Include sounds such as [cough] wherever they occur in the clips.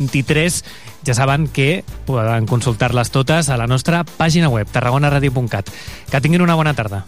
23. Ja saben que poden consultar-les totes a la nostra pàgina web, tarragonaradio.cat. Que tinguin una bona tarda.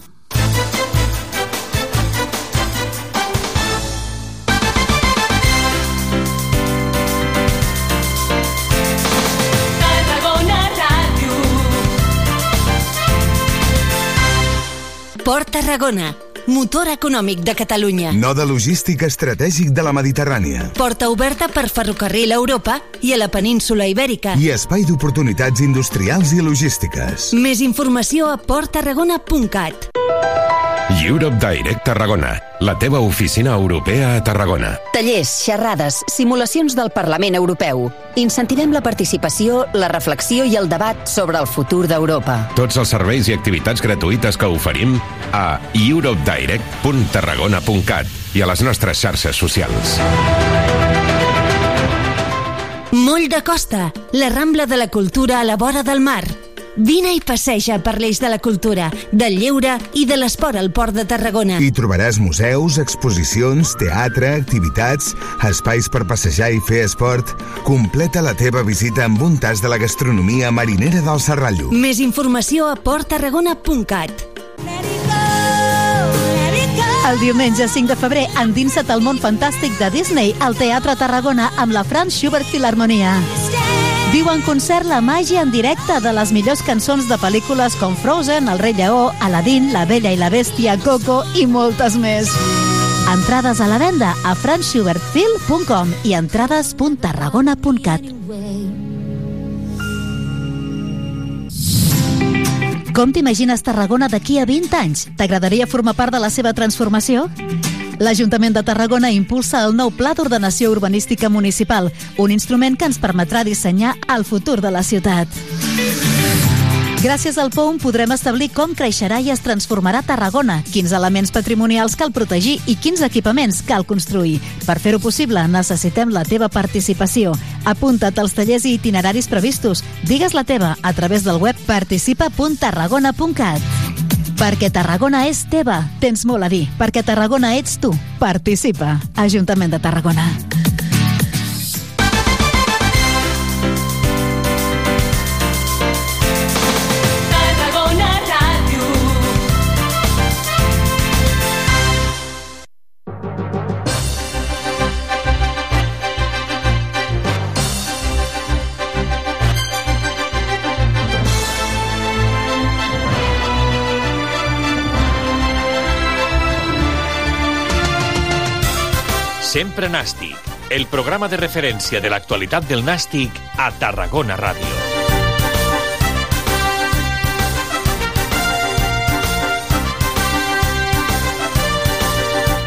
Port Tarragona, motor econòmic de Catalunya. Node logístic estratègic de la Mediterrània. Porta oberta per ferrocarril a Europa i a la península Ibèrica. I espai d'oportunitats industrials i logístiques. Més informació a porttarragona.cat. Europe Direct Tarragona, la teva oficina europea a Tarragona. Tallers, xerrades, simulacions del Parlament Europeu. Incentivem la participació, la reflexió i el debat sobre el futur d'Europa. Tots els serveis i activitats gratuïtes que oferim a europedirect.tarragona.cat i a les nostres xarxes socials. Moll de Costa, la Rambla de la Cultura a la vora del mar. Vine i passeja per l'eix de la cultura, del lleure i de l'esport al Port de Tarragona. Hi trobaràs museus, exposicions, teatre, activitats, espais per passejar i fer esport. Completa la teva visita amb un tas de la gastronomia marinera del Serrallo. Més informació a porttarragona.cat. El diumenge 5 de febrer endinsa't al món fantàstic de Disney al Teatre Tarragona amb la Franz Schubert Filharmonia. Viu en concert la màgia en directe de les millors cançons de pel·lícules com Frozen, El rei lleó, Aladdin, La bella i la bèstia, Coco i moltes més. Entrades a la venda a franzschubertfil.com i entrades.tarragona.cat. Com t'imagines Tarragona d'aquí a 20 anys? T'agradaria formar part de la seva transformació? L'Ajuntament de Tarragona impulsa el nou Pla d'Ordenació Urbanística Municipal, un instrument que ens permetrà dissenyar el futur de la ciutat. Gràcies al POUM podrem establir com creixerà i es transformarà Tarragona, quins elements patrimonials cal protegir i quins equipaments cal construir. Per fer-ho possible, necessitem la teva participació. Apunta't als tallers i itineraris previstos. Digues la teva a través del web participa.tarragona.cat. Perquè Tarragona és teva, tens molt a dir. Perquè Tarragona ets tu. Participa. Ajuntament de Tarragona. Sempre Nàstic, el programa de referència de l'actualitat del Nàstic a Tarragona Ràdio.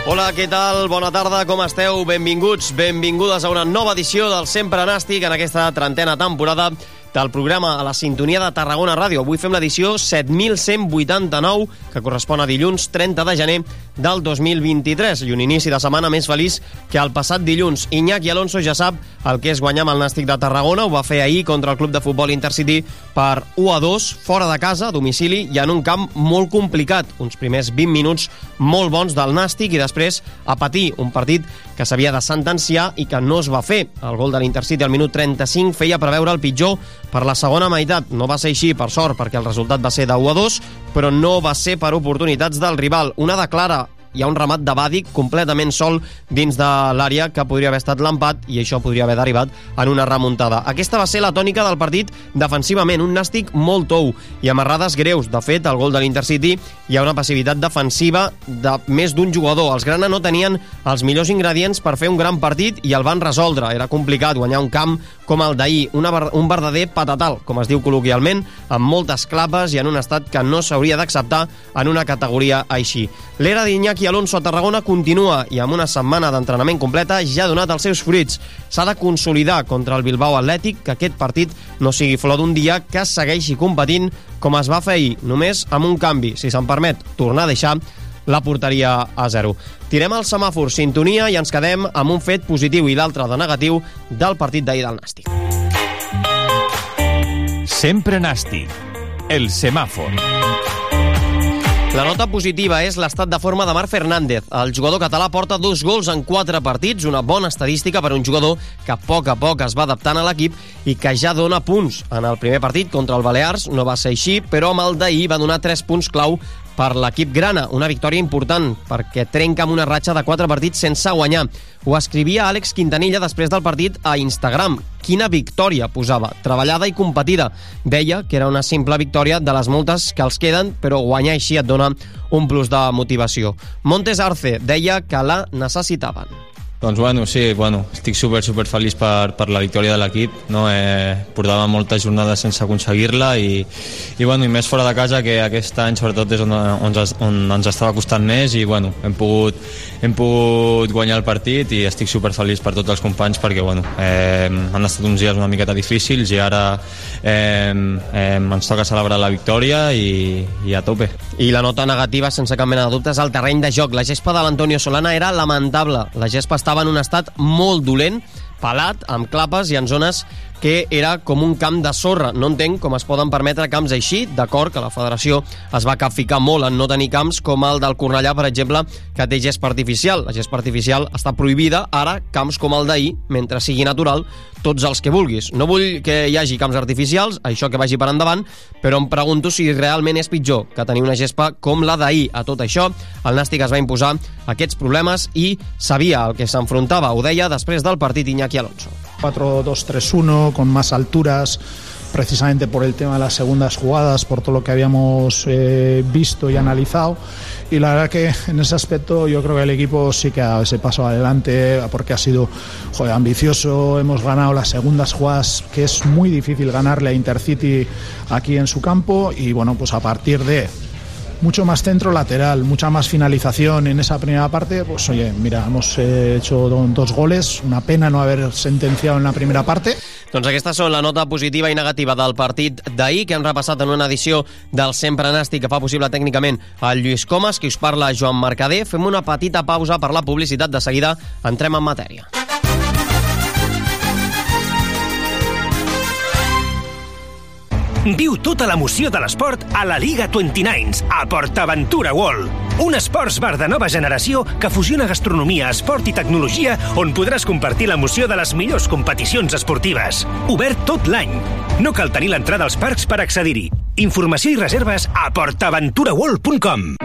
Hola, què tal? Bona tarda, com esteu? Benvinguts, benvingudes a una nova edició del Sempre Nàstic en aquesta trentena temporada del programa a la sintonia de Tarragona Ràdio. Avui fem l'edició 7189, que correspon a dilluns 30 de gener del 2023 i un inici de setmana més feliç que el passat dilluns. Iñaki Alonso ja sap el que és guanyar amb el Nàstic de Tarragona, ho va fer ahir contra el club de futbol Intercity per 1 a 2, fora de casa, a domicili, i en un camp molt complicat. Uns primers 20 minuts molt bons del Nàstic i després a patir un partit que s'havia de sentenciar i que no es va fer. El gol de l'Intercity al minut 35 feia preveure el pitjor per la segona meitat. No va ser així, per sort, perquè el resultat va ser de 1 a 2, però no va ser per oportunitats del rival. Una de clara hi ha un remat de Bàdic completament sol dins de l'àrea que podria haver estat l'empat i això podria haver derivat en una remuntada. Aquesta va ser la tònica del partit defensivament, un nàstic molt tou i amb errades greus. De fet, al gol de l'Intercity hi ha una passivitat defensiva de més d'un jugador. Els Grana no tenien els millors ingredients per fer un gran partit i el van resoldre. Era complicat guanyar un camp com el d'ahir, un verdader patatal, com es diu col·loquialment, amb moltes clapes i en un estat que no s'hauria d'acceptar en una categoria així. L'era d'Iñaki Alonso a Tarragona continua i amb una setmana d'entrenament completa ja ha donat els seus fruits. S'ha de consolidar contra el Bilbao Atlètic que aquest partit no sigui flor d'un dia que segueixi competint com es va fer ahir, només amb un canvi, si se'n permet, tornar a deixar la porteria a zero. Tirem el semàfor sintonia i ens quedem amb un fet positiu i l'altre de negatiu del partit d'ahir del Nàstic. Sempre Nàstic, el semàfor. La nota positiva és l'estat de forma de Marc Fernández. El jugador català porta dos gols en quatre partits, una bona estadística per un jugador que a poc a poc es va adaptant a l'equip i que ja dona punts. En el primer partit contra el Balears no va ser així, però amb el d'ahir va donar tres punts clau per l'equip grana. Una victòria important perquè trenca amb una ratxa de quatre partits sense guanyar. Ho escrivia Àlex Quintanilla després del partit a Instagram. Quina victòria, posava. Treballada i competida. Deia que era una simple victòria de les moltes que els queden, però guanyar així et dona un plus de motivació. Montes Arce deia que la necessitaven. Doncs bueno, sí, bueno, estic super, super feliç per, per la victòria de l'equip. No? Eh, portava moltes jornades sense aconseguir-la i, i, bueno, i més fora de casa, que aquest any sobretot és on, on, on ens estava costant més i bueno, hem, pogut, hem pogut guanyar el partit i estic super feliç per tots els companys perquè bueno, eh, han estat uns dies una miqueta difícils i ara eh, eh, ens toca celebrar la victòria i, i a tope. I la nota negativa, sense cap mena de dubtes, al terreny de joc. La gespa de l'Antonio Solana era lamentable. La gespa estava en un estat molt dolent, pelat, amb clapes i en zones que era com un camp de sorra. No entenc com es poden permetre camps així. D'acord que la federació es va capficar molt en no tenir camps com el del Cornellà, per exemple, que té gespa artificial. La gespa artificial està prohibida, ara camps com el d'ahir, mentre sigui natural, tots els que vulguis. No vull que hi hagi camps artificials, això que vagi per endavant, però em pregunto si realment és pitjor que tenir una gespa com la d'ahir. A tot això, el Nàstic es va imposar aquests problemes i sabia el que s'enfrontava. Ho deia després del partit Iñaki Alonso. 4-2-3-1 con más alturas precisamente por el tema de las segundas jugadas, por todo lo que habíamos eh, visto y analizado. Y la verdad que en ese aspecto yo creo que el equipo sí que ha dado ese paso adelante porque ha sido joder, ambicioso. Hemos ganado las segundas jugadas, que es muy difícil ganarle a Intercity aquí en su campo. Y bueno, pues a partir de mucho más centro lateral, mucha más finalización en esa primera parte, pues oye, mira, hemos eh, hecho do- dos goles, una pena no haber sentenciado en la primera parte. Doncs aquestes són la nota positiva i negativa del partit d'ahir, que hem repassat en una edició del Sempre Nàstic que fa possible tècnicament el Lluís Comas, qui us parla Joan Mercader. Fem una petita pausa per la publicitat. De seguida entrem en matèria. Viu tota l'emoció de l'esport a la Liga 29 a PortAventura World. Un esports bar de nova generació que fusiona gastronomia, esport i tecnologia on podràs compartir l'emoció de les millors competicions esportives. Obert tot l'any. No cal tenir l'entrada als parcs per accedir-hi. Informació i reserves a portaventuraworld.com.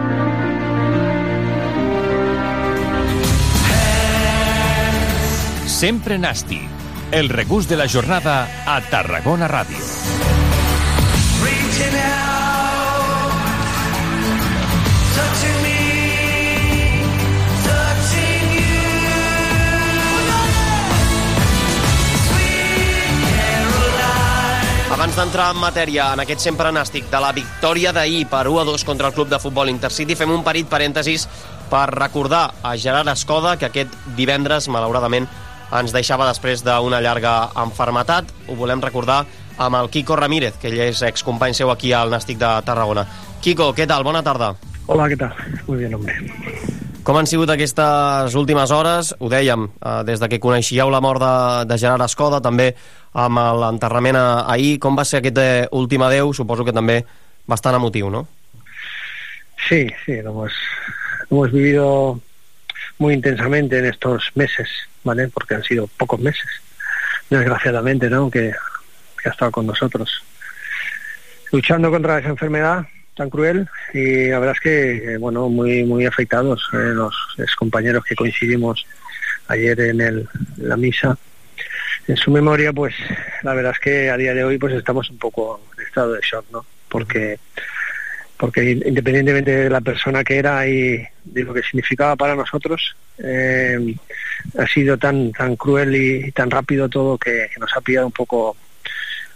Sempre Nàstic, el regús de la jornada a Tarragona Ràdio. Abans d'entrar en matèria en aquest sempre nàstic de la victòria d'ahir per 1 a 2 contra el club de futbol Intercity, fem un petit parèntesis per recordar a Gerard Escoda que aquest divendres, malauradament, ens deixava després d'una llarga enfermetat. Ho volem recordar amb el Quico Ramírez, que ell és excompany seu aquí al Nàstic de Tarragona. Quico, què tal? Bona tarda. Hola, ¿qué tal? Muy bien, hombre. Com han sigut aquestes últimes hores? Ho dèiem, eh, des de que coneixíeu la mort de, de Gerard Escoda, també amb l'enterrament ahir. Com va ser aquest eh, últim adeu? Suposo que també bastant emotiu, no? Sí, sí, lo hemos, lo hemos vivido muy intensamente en estos meses, ¿vale? Porque han sido pocos meses, desgraciadamente, ¿no? Que, ha estado con nosotros luchando contra esa enfermedad tan cruel y la verdad es que, eh, bueno, muy muy afectados eh, los compañeros que coincidimos ayer en, el, la misa. En su memoria, pues la verdad es que a día de hoy pues estamos un poco en estado de shock, ¿no? Porque porque independientemente de la persona que era y de lo que significaba para nosotros, eh, ha sido tan tan cruel y, tan rápido todo que, nos ha pillado un poco,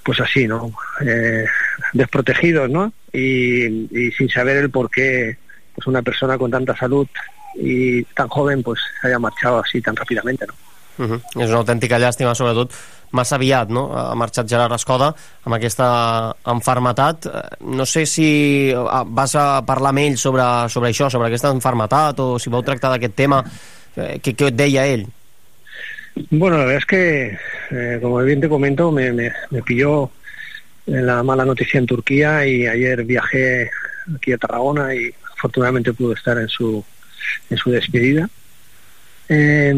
pues así, ¿no? Eh, desprotegidos, ¿no? Y, sin saber el por qué pues una persona con tanta salud y tan joven pues haya marchado así tan rápidamente, ¿no? És una autèntica llàstima, sobretot massa aviat, no? Ha marxat Gerard Escoda amb aquesta enfermetat. No sé si eh, vas a parlar amb ell sobre, sobre això, sobre aquesta enfermetat, o si vau tractar d'aquest tema. Eh, Què, què et deia ell? Bueno, la verdad es que, eh, como bien te comento, me, me, me pilló la mala noticia en Turquía y ayer viajé aquí a Tarragona y afortunadamente pude estar en su, en su despedida. Eh,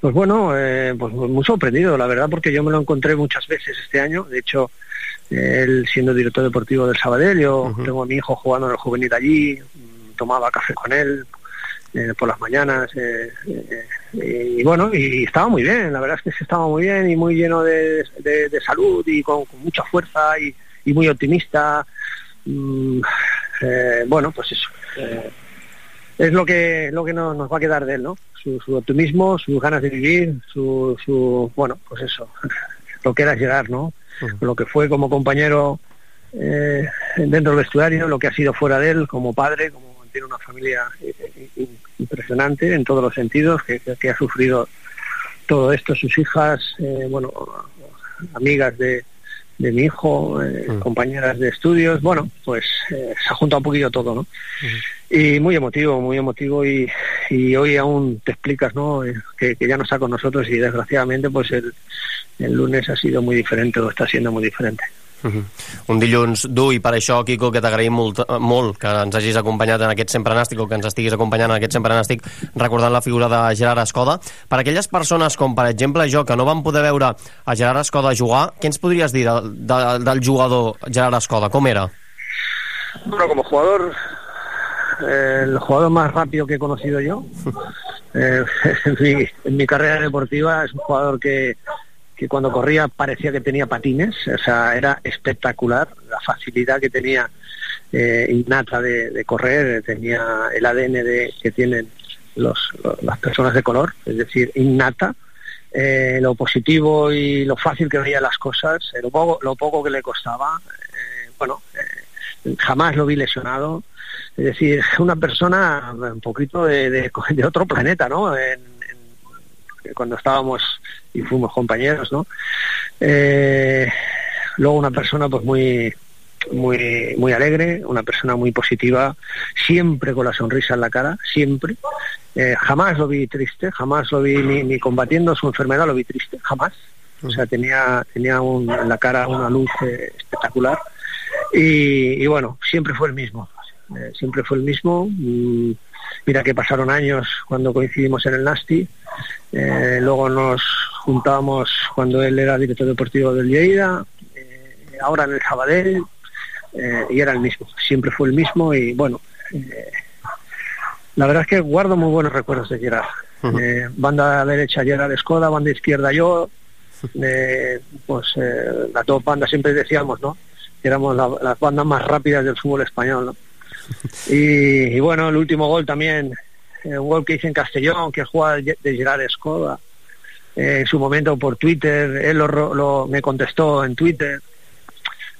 pues bueno, eh, pues muy sorprendido, la verdad, porque yo me lo encontré muchas veces este año. De hecho, él siendo director deportivo del Sabadell, yo tengo a mi hijo jugando en el juvenil allí, tomaba café con él eh, por las mañanas. eh, eh, y bueno, y estaba muy bien, la verdad es que sí estaba muy bien y muy lleno de, de- de salud y con, con mucha fuerza y, y muy optimista. Mm, eh, bueno, pues eso. Es lo que lo que nos, nos va a quedar de él, ¿no? Su, su optimismo, sus ganas de vivir, su, su bueno, pues eso, [laughs] lo que era llegar, ¿no? Lo que fue como compañero eh, dentro del vestuario, lo que ha sido fuera de él como padre, como tiene una familia eh, eh, impresionante en todos los sentidos, que, que- que ha sufrido todo esto, sus hijas, eh, bueno, amigas de, de mi hijo, eh, compañeras de estudios, bueno, pues eh, se ha juntado un poquillo todo, ¿no? Y muy emotivo, muy emotivo y, y hoy aún te explicas, ¿no? Eh, Que, que ya no está con nosotros y desgraciadamente pues el, el lunes ha sido muy diferente o está siendo muy diferente. Mhm. Un dilluns dur i per això, Quico, que t'agraïm molt, molt que ens hagis acompanyat en aquest Sempre Nàstic o que ens estiguis acompanyant en aquest Sempre Nàstic recordant la figura de Gerard Escoda. Per aquelles persones com, per exemple, jo, que no van poder veure a Gerard Escoda jugar, què ens podries dir de, de, del jugador Gerard Escoda? Com era? Bueno, como jugador, eh, el jugador más rápido que he conocido yo [laughs] eh, [laughs] en, mi, en mi carrera deportiva es un jugador que, que cuando corría parecía que tenía patines, o sea, era espectacular la facilidad que tenía eh, innata de, de correr, tenía el ADN de, que tienen los, las personas de color, es decir, innata, eh, lo positivo y lo fácil que veía las cosas, eh, lo, poco, lo poco que le costaba, bueno, jamás lo vi lesionado, es decir, una persona un poquito de, otro planeta, ¿no? Cuando estábamos y fuimos compañeros, ¿no? Eh, luego una persona pues muy muy muy alegre, una persona muy positiva, siempre con la sonrisa en la cara, siempre. Eh, jamás lo vi triste, jamás lo vi ni, ni combatiendo su enfermedad, lo vi triste, jamás. O sea, tenía, tenía en la cara una luz eh, espectacular. Y, bueno, siempre fue el mismo. Siempre fue el mismo. Mm, mira que pasaron años cuando coincidimos en el Nasti. Eh, luego nos juntábamos cuando él era director deportivo del Lleida. eh, ahora en el Sabadell. eh, y era el mismo. Siempre fue el mismo. Y bueno, eh, la verdad es que guardo muy buenos recuerdos de Gerard. Eh, banda derecha Gerard Escoda, banda izquierda yo. Pues las dos bandas siempre decíamos, ¿no? Que éramos la- las bandas más rápidas del fútbol español, ¿no? [laughs] Y, bueno, el último gol también, eh, un gol que hice en Castellón, que juega de Gerard Escoda. Eh, en su momento por Twitter, él lo, lo- me contestó en Twitter.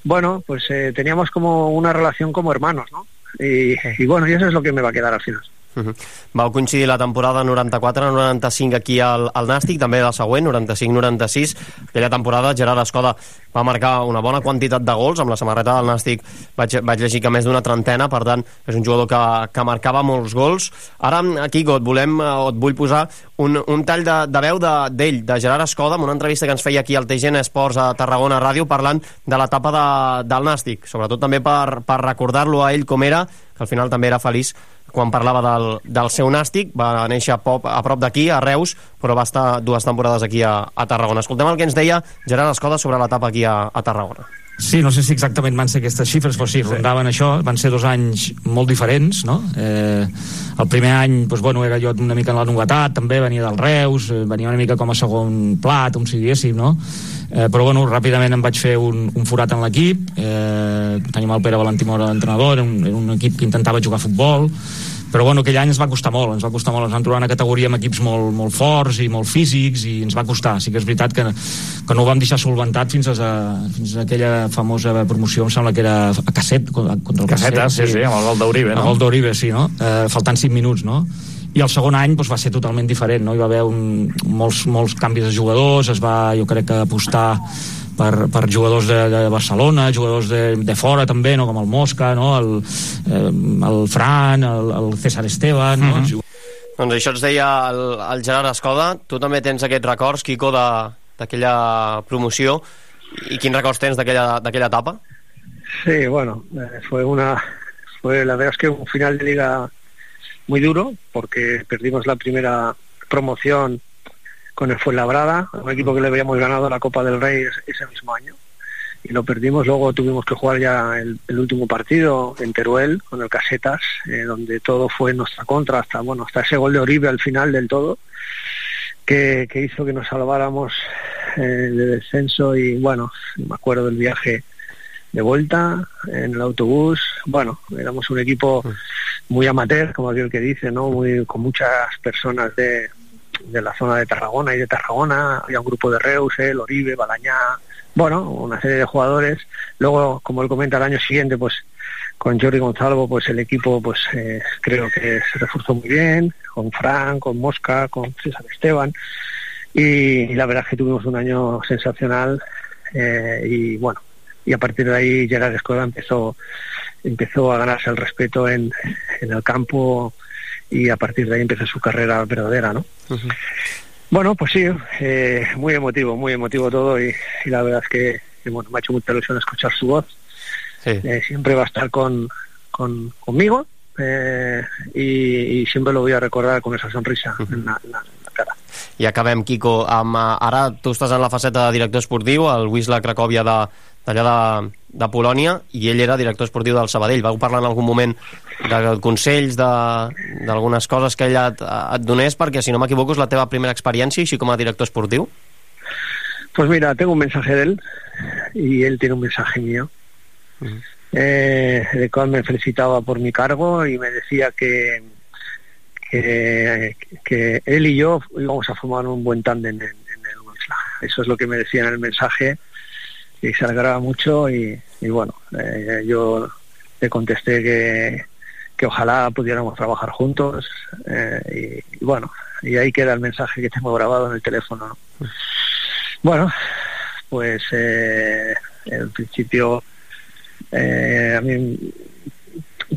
Bueno, pues eh, teníamos como una relación como hermanos, ¿no? Y, y bueno, y eso es lo que me va a quedar al final. Mhm. Vau coincidir la temporada 94-95 aquí al, al Nàstic, també la següent, 95-96. Aquella temporada Gerard Escoda va marcar una bona quantitat de gols amb la samarreta del Nàstic. Vaig, vaig llegir que més d'una trentena, per tant, és un jugador que, que marcava molts gols. Ara, aquí, et volem, eh, o et vull posar un, un tall de, de veu de- d'ell, de, de Gerard Escoda, amb una entrevista que ens feia aquí al TGN Esports a Tarragona Ràdio, parlant de l'etapa de, del Nàstic, sobretot també per, per recordar-lo a ell com era, que al final també era feliç quan parlava del, del seu nàstic, va néixer a, pop, a prop d'aquí, a Reus, però va estar dues temporades aquí a, a Tarragona. Escoltem el que ens deia Gerard Escoda sobre l'etapa aquí a, a Tarragona. Sí, no sé si exactament van ser aquestes xifres, però sí, rondaven això, van ser dos anys molt diferents, no? Eh, el primer any, doncs, bueno, era jo una mica en la novetat, també venia del Reus, eh, venia una mica com a segon plat, com si diguéssim, no? Eh, però bueno, ràpidament em vaig fer un, un forat en l'equip, eh, teníem el Pere Valentimor l'entrenador, era un, era un equip que intentava jugar a futbol, però bueno, aquell any ens va costar molt, ens va costar molt, ens vam trobar una categoria amb equips molt, molt forts i molt físics i ens va costar, sí que és veritat que, que no ho vam deixar solventat fins a, fins a aquella famosa promoció, em sembla que era a Casset, contra el Casseta, sí, sí, amb el gol d'Uribe, no? El gol d'Uribe, sí, no? Eh, faltant 5 minuts, no? I el segon any doncs, va ser totalment diferent no? hi va haver un, molts, molts canvis de jugadors es va, jo crec que apostar per, per jugadors de, de Barcelona, jugadors de, de fora també, no? com el Mosca, no? el, eh, el Fran, el, el César Esteban... Mm -hmm. no? Doncs això ens deia el, el Gerard Escoda. Tu també tens aquests records, Quico, d'aquella promoció. I quins records tens d'aquella etapa? Sí, bueno, eh, fue una... Fue, la verdad es que un final de liga muy duro porque perdimos la primera promoción con el Fuenlabrada, un equipo que le habíamos ganado la Copa del Rey ese mismo año y lo perdimos. Luego tuvimos que jugar ya el, último partido en Teruel con el Casetas, eh, donde todo fue en nuestra contra, hasta bueno, hasta ese gol de Oribe al final del todo, que, que hizo que nos salváramos eh, de descenso y bueno, me acuerdo del viaje de vuelta en el autobús. Bueno, éramos un equipo muy amateur, como aquel que dice, ¿no? Muy, con muchas personas de, de la zona de Tarragona y de Tarragona. Había un grupo de Reus, el Oribe, Balañá, bueno, una serie de jugadores. Luego, como él comenta, el año siguiente, pues con Jordi Gonzalo, pues el equipo, pues eh, creo que se reforzó muy bien, con Fran, con Mosca, con César Esteban. Y, y la verdad es que tuvimos un año sensacional eh, y bueno, y a partir de ahí Gerard Escoda empezó empezó a ganarse el respeto en, en el campo y a partir de ahí empezó su carrera verdadera, ¿no? Uh -huh. Bueno, pues sí, eh, muy emotivo, muy emotivo todo y, y la verdad es que, que, bueno, me ha hecho mucha ilusión escuchar su voz. Sí. Eh, siempre va a estar con, con conmigo eh, y, y, siempre lo voy a recordar con esa sonrisa uh -huh. en, la, en, la, en la cara. I acabem, Quico, amb, ara tu estàs en la faceta de director esportiu al Wisla Cracòvia de, d'allà de, de Polònia i ell era director esportiu del Sabadell. Vau parlar en algun moment de consells, d'algunes coses que ella et, et donés, perquè si no m'equivoco és la teva primera experiència així com a director esportiu? Pues mira, tengo un mensaje de él y él tiene un mensaje mío. Uh -huh. eh, el cual me felicitaba por mi cargo y me decía que, que, que él y yo íbamos a formar un buen tándem en, en el. Eso es lo que me decía en el mensaje y se alegraba mucho y, y bueno, eh, yo le contesté que, que ojalá pudiéramos trabajar juntos eh, y, bueno, y ahí queda el mensaje que tengo grabado en el teléfono. ¿no? Bueno, pues eh, en principio eh, a mí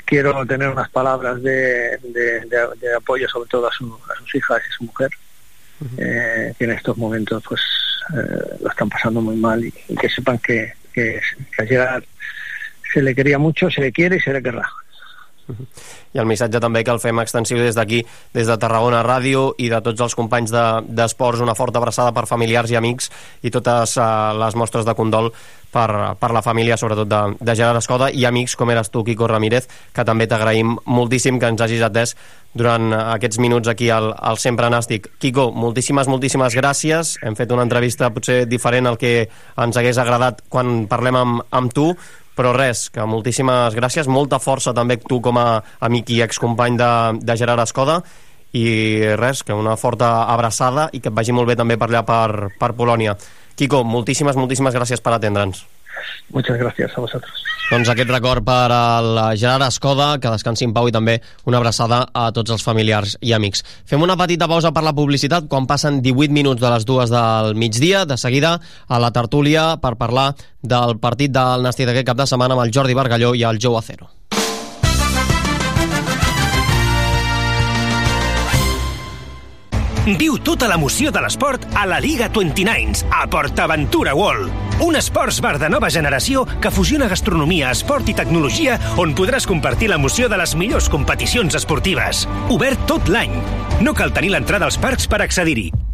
quiero tener unas palabras de, apoyo sobre todo a, a, sus hijas y su mujer, -huh. que en estos momentos pues eh, lo están pasando muy mal y, que sepan que, que, se le quería mucho, se le quiere y se le querrá. I el missatge també que el fem extensiu des d'aquí, des de Tarragona Ràdio i de tots els companys d'esports, de, una forta abraçada per familiars i amics i totes uh, les mostres de condol per, per la família, sobretot de, de Gerard Escoda i amics com eres tu, Quico Ramírez, que també t'agraïm moltíssim que ens hagis atès durant aquests minuts aquí al, al Sempre Nàstic. Quico, moltíssimes, moltíssimes gràcies. Hem fet una entrevista potser diferent al que ens hagués agradat quan parlem amb, amb tu, però res, que moltíssimes gràcies, molta força també tu com a amic i excompany de, de Gerard Escoda i res, que una forta abraçada i que et vagi molt bé també per allà per, per Polònia. Quico, moltíssimes, moltíssimes gràcies per atendre'ns. Muchas gracias a vosotros. Doncs aquest record per al Gerard Escoda, que descansi en pau i també una abraçada a tots els familiars i amics. Fem una petita pausa per la publicitat quan passen 18 minuts de les dues del migdia. De seguida a la tertúlia per parlar del partit del Nàstic d'aquest cap de setmana amb el Jordi Bargalló i el Joe Acero. Viu tota l'emoció de l'esport a la Liga 29 a PortAventura World. Un esports bar de nova generació que fusiona gastronomia, esport i tecnologia on podràs compartir l'emoció de les millors competicions esportives. Obert tot l'any. No cal tenir l'entrada als parcs per accedir-hi.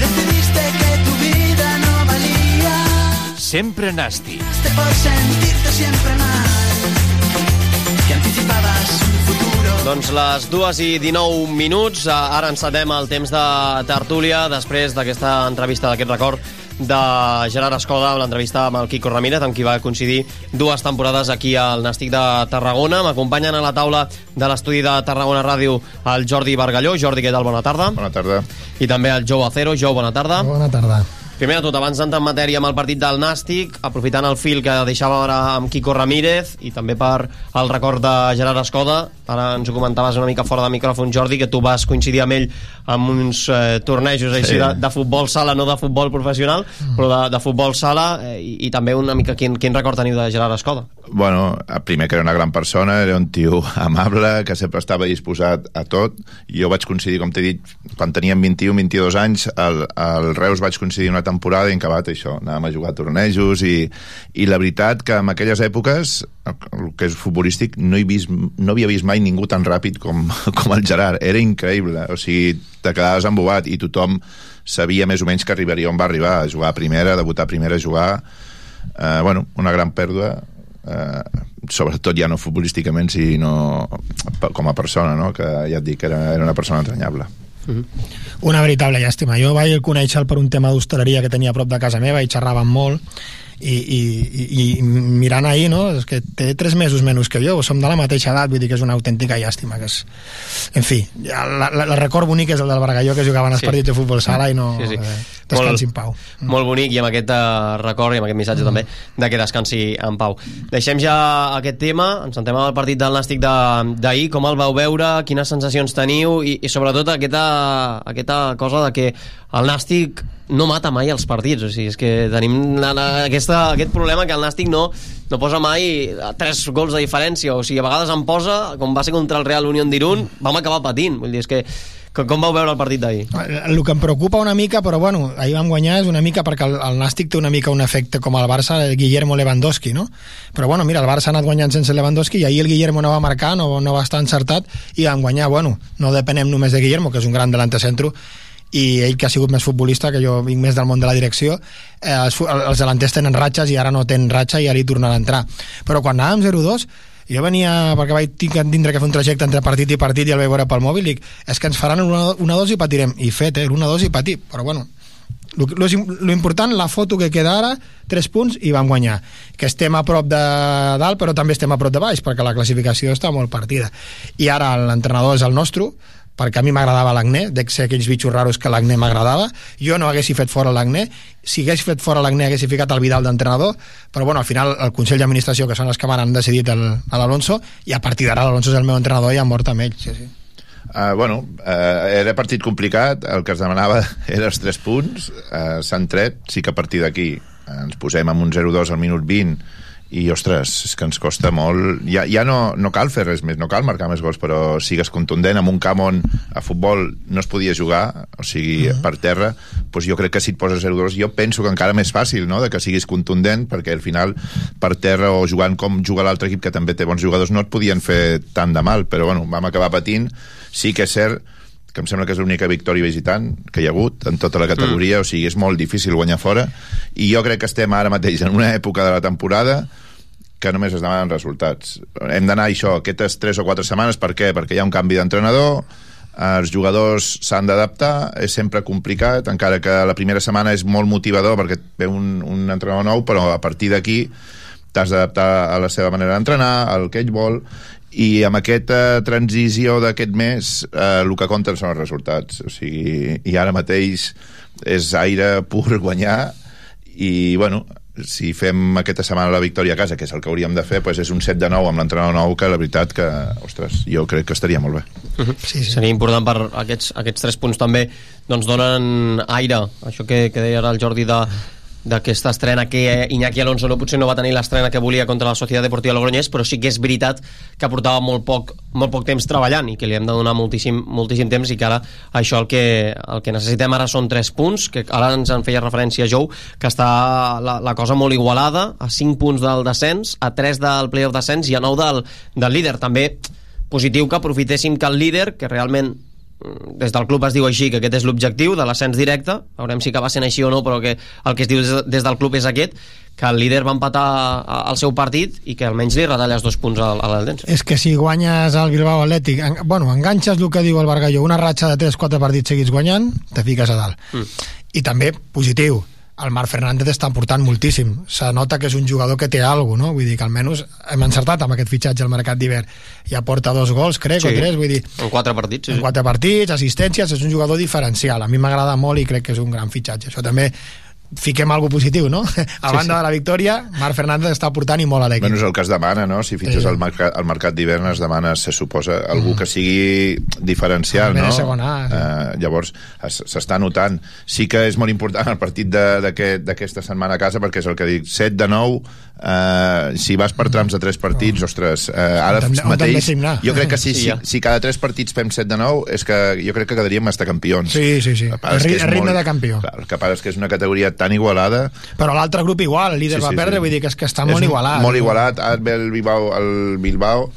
Decidiste que tu vida no valía. Sempre nàstic. por sentirte siempre mal. Que anticipabas un futuro. Doncs les dues i 19 minuts, ara encetem el temps de tertúlia després d'aquesta entrevista, d'aquest record de Gerard Escoda, amb l'entrevista amb el Quico Ramírez, amb qui va coincidir dues temporades aquí al Nàstic de Tarragona. M'acompanyen a la taula de l'estudi de Tarragona Ràdio el Jordi Bargalló. Jordi, què tal? Bona tarda. Bona tarda. I també el Jou Acero. Jou, bona tarda. Bona tarda. Primer de tot, abans d'entrar en matèria amb el partit del Nàstic, aprofitant el fil que deixava ara amb Quico Ramírez i també per el record de Gerard Escoda, ara ens ho comentaves una mica fora de micròfon, Jordi, que tu vas coincidir amb ell amb uns eh, tornejos així Sí. de, de futbol sala, no de futbol professional, però de, de futbol sala, eh, i, i també una mica quin, quin record teniu de Gerard Escoda. Bueno, primer que era una gran persona, era un tio amable, que sempre estava disposat a tot. Jo vaig coincidir, com t'he dit, quan teníem 21-22 anys, al, al Reus vaig coincidir una temporada i en acabat això, anàvem a jugar a tornejos i, i la veritat que en aquelles èpoques, el que és futbolístic, no, he vist, no havia vist mai ningú tan ràpid com, [laughs] com el Gerard. Era increïble, o sigui, te quedaves embobat i tothom sabia més o menys que arribaria on va arribar, a jugar a primera, a debutar a primera, a jugar... Eh, bueno, una gran pèrdua eh, sobretot ja no futbolísticament sinó com a persona no? que ja et dic era, era una persona entranyable Una veritable llàstima. Jo vaig conèixer per un tema d'hostaleria que tenia a prop de casa meva i xerràvem molt i, i, i, i mirant ahir, no? És que té tres mesos menys que jo, som de la mateixa edat, vull dir que és una autèntica llàstima. Que és... En fi, ja, la, la, el record bonic és el del Bargalló que jugaven els Sí. partits de futbol sala i no... Sí, sí. Eh, descansi en pau. Molt bonic i amb aquest eh, record i amb aquest missatge també de que descansi en pau. Deixem ja aquest tema, ens sentem al partit del Nàstic de- d'ahir, com el vau veure, quines sensacions teniu i, i sobretot aquesta, aquesta cosa de que el Nàstic no mata mai els partits, o sigui, és que tenim aquesta, aquest problema que el Nàstic no, no posa mai tres gols de diferència, o sigui, a vegades en posa, com va ser contra el Real Unión d'Irun, vam acabar patint, vull dir, és que com, vau veure el partit d'ahir? El que em preocupa una mica, però bueno, ahir vam guanyar és una mica perquè el, el Nàstic té una mica un efecte com el Barça, el Guillermo Lewandowski, no? Però bueno, mira, el Barça ha anat guanyant sense Lewandowski i ahir el Guillermo no va marcar, no, no va estar encertat i vam guanyar, bueno, no depenem només de Guillermo, que és un gran delante centro, i ell que ha sigut més futbolista, que jo vinc més del món de la direcció, eh, els, els delanters tenen ratxes i ara no tenen ratxa i ara hi tornarà a entrar. Però quan anàvem 0-2, jo venia, perquè vaig tindre que fer un trajecte entre partit i partit i el vaig veure pel mòbil, i dic, és que ens faran una, una dos i patirem. I fet, eh, una dos i patir. Però bueno, lo, lo, lo important, la foto que queda ara, 3 punts i vam guanyar. Que estem a prop de dalt, però també estem a prop de baix, perquè la classificació està molt partida. I ara l'entrenador és el nostre, perquè a mi m'agradava l'Agné, dec ser aquells bitxos raros que l'Agné m'agradava, jo no haguessi fet fora l'Agné, si hagués fet fora l'Agné haguessi ficat el Vidal d'entrenador, però bueno, al final el Consell d'Administració, que són els que m'han decidit el, a l'Alonso, i a partir d'ara l'Alonso és el meu entrenador i han mort amb ell, sí, sí. Uh, bueno, uh, era partit complicat, el que es demanava [laughs] era els 3 punts, uh, s'han tret, sí que a partir d'aquí uh, ens posem amb un 0-2 al minut 20 i, ostres, és que ens costa molt... Ja, ja no, no cal fer res més, no cal marcar més gols, però sigues contundent en un camp on a futbol no es podia jugar, o sigui, uh -huh. per terra, doncs jo crec que si et poses 0-2, jo penso que encara més fàcil, no?, de que siguis contundent, perquè al final, per terra o jugant com juga l'altre equip, que també té bons jugadors, no et podien fer tant de mal, però bueno, vam acabar patint. Sí que és cert que em sembla que és l'única victòria visitant que hi ha hagut en tota la categoria, mm. o sigui, és molt difícil guanyar fora, i jo crec que estem ara mateix en una època de la temporada que només es demanen resultats. Hem d'anar això, aquestes 3 o 4 setmanes, per què? Perquè hi ha un canvi d'entrenador, els jugadors s'han d'adaptar, és sempre complicat, encara que la primera setmana és molt motivador perquè ve un, un entrenador nou, però a partir d'aquí t'has d'adaptar a la seva manera d'entrenar, al que ell vol, i amb aquesta transició d'aquest mes eh, el que compten són els resultats o sigui, i ara mateix és aire [laughs] pur guanyar i bueno, si fem aquesta setmana la victòria a casa, que és el que hauríem de fer, doncs és un 7 de 9 amb l'entrenador nou, que la veritat que, ostres, jo crec que estaria molt bé. Sí, sí. Seria important per aquests, aquests tres punts també doncs donen aire, això que, que deia ara el Jordi de, d'aquesta estrena que Iñaki Alonso no, potser no va tenir l'estrena que volia contra la Societat Deportiva Logroñés, però sí que és veritat que portava molt poc, molt poc temps treballant i que li hem de donar moltíssim, moltíssim temps i que ara això el que, el que necessitem ara són 3 punts, que ara ens en feia referència Jou, que està la, la cosa molt igualada, a 5 punts del descens, a 3 del playoff descens i a 9 del, del líder. També positiu que aprofitéssim que el líder, que realment des del club es diu així, que aquest és l'objectiu de l'ascens directe, veurem si acaba sent així o no, però que el que es diu des, des del club és aquest, que el líder va empatar al seu partit i que almenys li retalles dos punts al, a l'Aldense. És que si guanyes el Bilbao Atlètic, en, bueno, enganxes el que diu el Bargalló, una ratxa de 3-4 partits seguits guanyant, te fiques a dalt. Mm. I també, positiu, el Marc Fernández està portant moltíssim. Se nota que és un jugador que té alguna no? Vull dir que almenys hem encertat amb aquest fitxatge al mercat d'hivern. Ja porta dos gols, crec, Sí. o tres, vull dir... En quatre partits, sí. En quatre partits, assistències, és un jugador diferencial. A mi m'agrada molt i crec que és un gran fitxatge. Això també fiquem algo positiu, no? [laughs] A banda sí. de la victòria, Marc Fernández està portant i molt a l'equip. Bueno, és el que es demana, no? Si fitxes Sí. al, mercat, al mercat d'hivern es demana, se suposa, algú que sigui diferencial, no? segon A, sí. Eh, llavors, es- s'està notant. Sí que és molt important el partit de- d'aquest- d'aquesta setmana a casa, perquè és el que dic, 7 de 9, eh, si vas per trams de 3 partits, ostres, eh, ara On on mateix... Jo crec que si, Sí, si, ja. si cada 3 partits fem 7 de 9, és que jo crec que quedaríem estar campions. Sí, sí, sí. El el ritme molt- de campió. Clar, el que passa és que és una categoria tan igualada Però l'altre grup igual, el líder Sí, va sí, perdre, sí. vull dir que és que està és molt igualat. Molt igualat. Ara ve el Bilbao, el Bilbao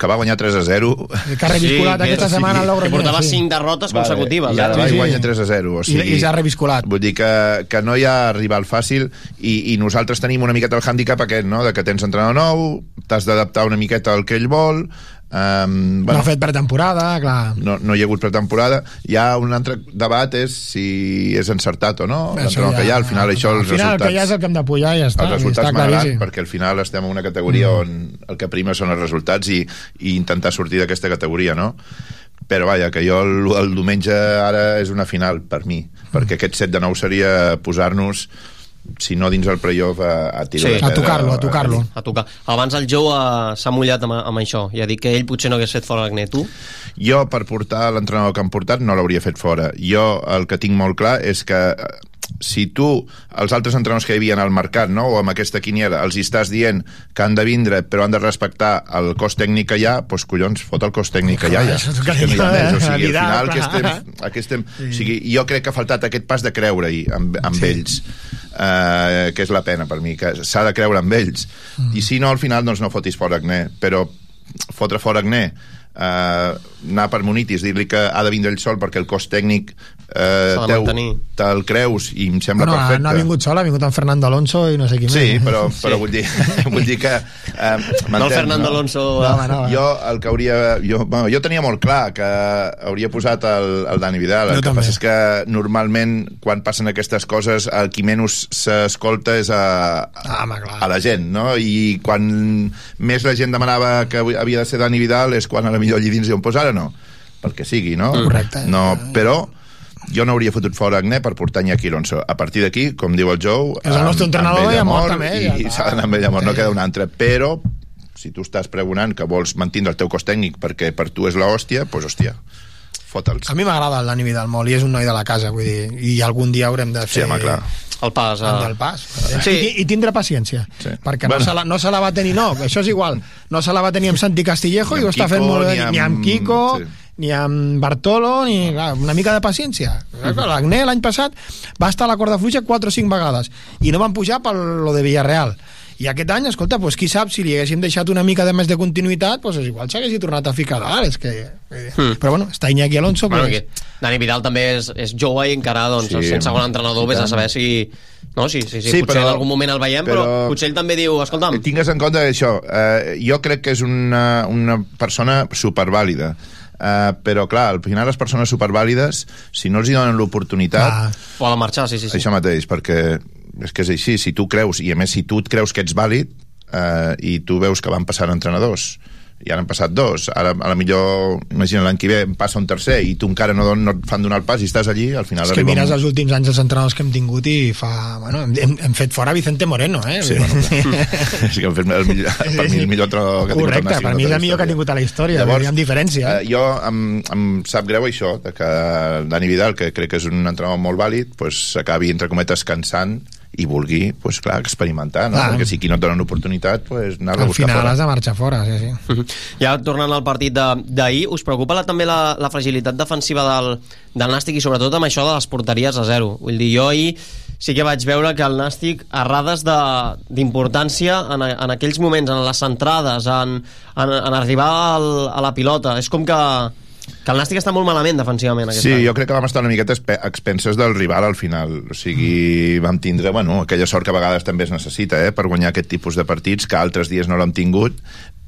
que va guanyar 3 a 0. Que ha revisculat que- aquesta setmana el Logroñés, Que portava sí. 5 derrotes Vale, consecutives. I ara eh? va Sí, i sí. guanya 3 a 0. O I, sigui, I s'ha revisculat. Vull dir que, que no hi ha rival fàcil i, i nosaltres tenim una miqueta el hàndicap aquest, no?, de que tens entrenador nou, t'has d'adaptar una miqueta al que ell vol, Um, no ha fet pretemporada, clar. no, no hi ha hagut pretemporada. Hi ha un altre debat és si és encertat o no, Això l'entrenador que hi ha. Al final això, al els final el que resultats... hi ha és el que hem de pujar i ja està. els resultats m'agraden perquè al final estem en una categoria mm. on el que prima són els resultats i, i intentar sortir d'aquesta categoria, no? Però vaja, que jo el, el diumenge ara és una final per mi, perquè aquest 7 de 9 seria posar-nos si no dins el playoff a, a tirar Sí. pedra, A tocar-lo, a tocar-lo. A tocar. Abans el Jou eh, s'ha mullat amb, amb això i ha dit que ell potser no hagués fet fora l'Agné. Tu? Jo, per portar l'entrenador que han portat, no l'hauria fet fora. Jo el que tinc molt clar és que si tu, els altres entrenadors que hi havia al mercat, no? o amb aquesta quiniela, els hi estàs dient que han de vindre però han de respectar el cost tècnic que hi ha, doncs collons, fot el cost tècnic que hi ha. Ja. És que no hi ha més. O sigui, al final que estem, que estem, o sigui, jo crec que ha faltat aquest pas de creure-hi amb, amb sí. ells eh, que és la pena per mi, que s'ha de creure amb ells. Mm. I si no, al final, doncs no fotis fora Agné. Però fotre fora Agné, eh, anar per Munitis, dir-li que ha de vindre ell sol perquè el cost tècnic eh, te'l creus i em sembla Bueno, perfecte. no ha vingut sol, ha vingut en Fernando Alonso i no sé qui Sí, més. però, [laughs] però vull dir, [laughs] vull dir que... Eh, No el Fernando Alonso... No, home, no, jo el que hauria... Jo, bueno, jo tenia molt clar que hauria posat el, el Dani Vidal. El Jo que també. passa és que normalment quan passen aquestes coses el qui menys s'escolta és a, Ah, home, a la gent, no? I quan més la gent demanava que havia de ser Dani Vidal és quan a la millor allí dins diuen, pues ara no, pel que sigui, no? Correcte. No, però jo no hauria fotut fora Agné per portar Iñaki Alonso. A partir d'aquí, com diu el Jou... És el nostre entrenador i amor, mort, també, I, i s'ha d'anar amb ell amor, no queda un altre. Però, si tu estàs pregonant que vols mantindre el teu cos tècnic perquè per tu és l'hòstia, doncs hòstia, fota'ls. A mi m'agrada el Dani Vidal molt i és un noi de la casa, vull dir, i algun dia haurem de Sí, fer... home, clar. El pas. el A... del pas. Sí. I, I tindre paciència, Sí. perquè Bueno. no, se la, no se la va tenir, no, això és igual, no se la va tenir amb Santi Castillejo Ni i ho està fent Kiko, molt bé, ni ni amb, amb- Kiko, sí. Ni amb Bartolo, ni clar, una mica de paciència. L'Agné l'any passat va estar a la corda fluixa 4 o 5 vegades i no van pujar per lo de Villarreal. I aquest any, escolta, pues, qui sap, si li haguéssim deixat una mica de més de continuïtat, pues, igual s'hagués tornat a ficar dalt. És que... Hmm. Però bueno, està Iñaki Alonso, Bueno, pues, que Dani Vidal també és, és jove i encara doncs, Sí, sense un entrenador vés a saber si... No, sí, sí, sí, Sí, potser però- en algun moment el veiem, però, però- potser ell també diu, escolta'm, Tingues en compte això, eh, jo crec que és una, una persona supervàlida, eh, però clar, al final les persones supervàlides, si no els hi donen l'oportunitat, Ah. poden marxar, sí, sí, sí. això mateix, perquè és que és així, si tu creus, i a més si tu et creus que ets vàlid, eh, i tu veus que van passant entrenadors, i ara han passat dos, ara a la millor imagina l'any que ve passa un tercer i tu encara no, don, no et fan donar el pas i estàs allí al final És que mires un- els últims anys els entrenadors que hem tingut i fa... Bueno, hem, hem fet fora Vicente Moreno, eh? Sí, bueno, [laughs] és que han fet el millor, per mi el millor entrenador que tingut Correcte, Nàstic per mi és el millor que ha tingut a la història, Llavors, amb diferència. Eh, jo em, em sap greu això, de que Dani Vidal, que crec que és un entrenador molt vàlid, pues, s'acabi, entre cometes, cansant i vulgui, pues, clar, experimentar, no? Clar. Perquè si aquí no et donen oportunitat, pues, anar a Al buscar final fora. has de marxar fora, sí, sí. Ja tornant al partit de- d'ahir, us preocupa la, també la, la fragilitat defensiva del, del Nàstic i sobretot amb això de les porteries a zero? Vull dir, jo ahir sí que vaig veure que el Nàstic, errades de- d'importància en, en aquells moments, en les centrades, en, en, en arribar al, a la pilota, és com que, que el Nàstic està molt malament defensivament aquest Sí, any. jo crec que vam estar una miqueta a expenses del rival al final. O sigui, vam tindre, bueno, aquella sort que a vegades també es necessita, eh, per guanyar aquest tipus de partits, que altres dies no l'hem tingut,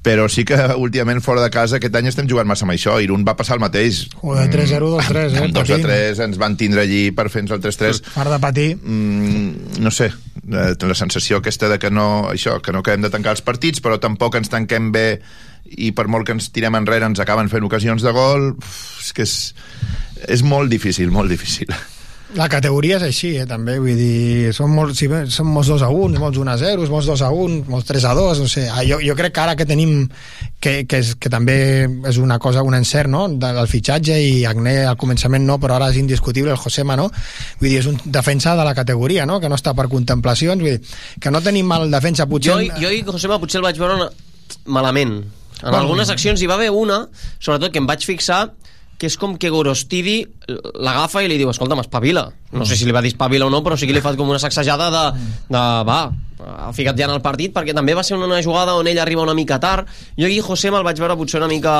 però sí que últimament fora de casa aquest any estem jugant massa amb això. Irún va passar el mateix. Joder, 3-0, 2-3, eh, Amb 2 a patint. 3 ens van tindre allí per fer-nos el 3-3. Part de patir. Mm, no sé, eh, la sensació aquesta de que no, això, que no acabem de tancar els partits, però tampoc ens tanquem bé i per molt que ens tirem enrere ens acaben fent ocasions de gol, uf, és que és, és molt difícil, molt difícil. La categoria és així, eh, també, vull dir, són molts, si bé, són molts 2 a 1, molts 1 a 0, molts 2 a 1, molts 3 a 2, no sé. Ah, Jo, jo crec que ara que tenim, que, que, és, que també és una cosa, un encert, no?, del fitxatge, i Agné al començament no, però ara és indiscutible, el Josema, no?, vull dir, és un defensa de la categoria, no?, que no està per contemplacions, vull dir, que no tenim mal defensa, potser... Jo, jo i Josema potser el vaig veure malament. En Bueno. algunes accions hi va haver una, sobretot que em vaig fixar, que és com que Gorostidi l'agafa i li diu, escolta'm, espavila. No sé si li va dir espavila o no, però sí que li fa com una sacsejada de, de va, ha ficat ja en el partit, perquè també va ser una jugada on ell arriba una mica tard. Jo aquí José me'l vaig veure potser una mica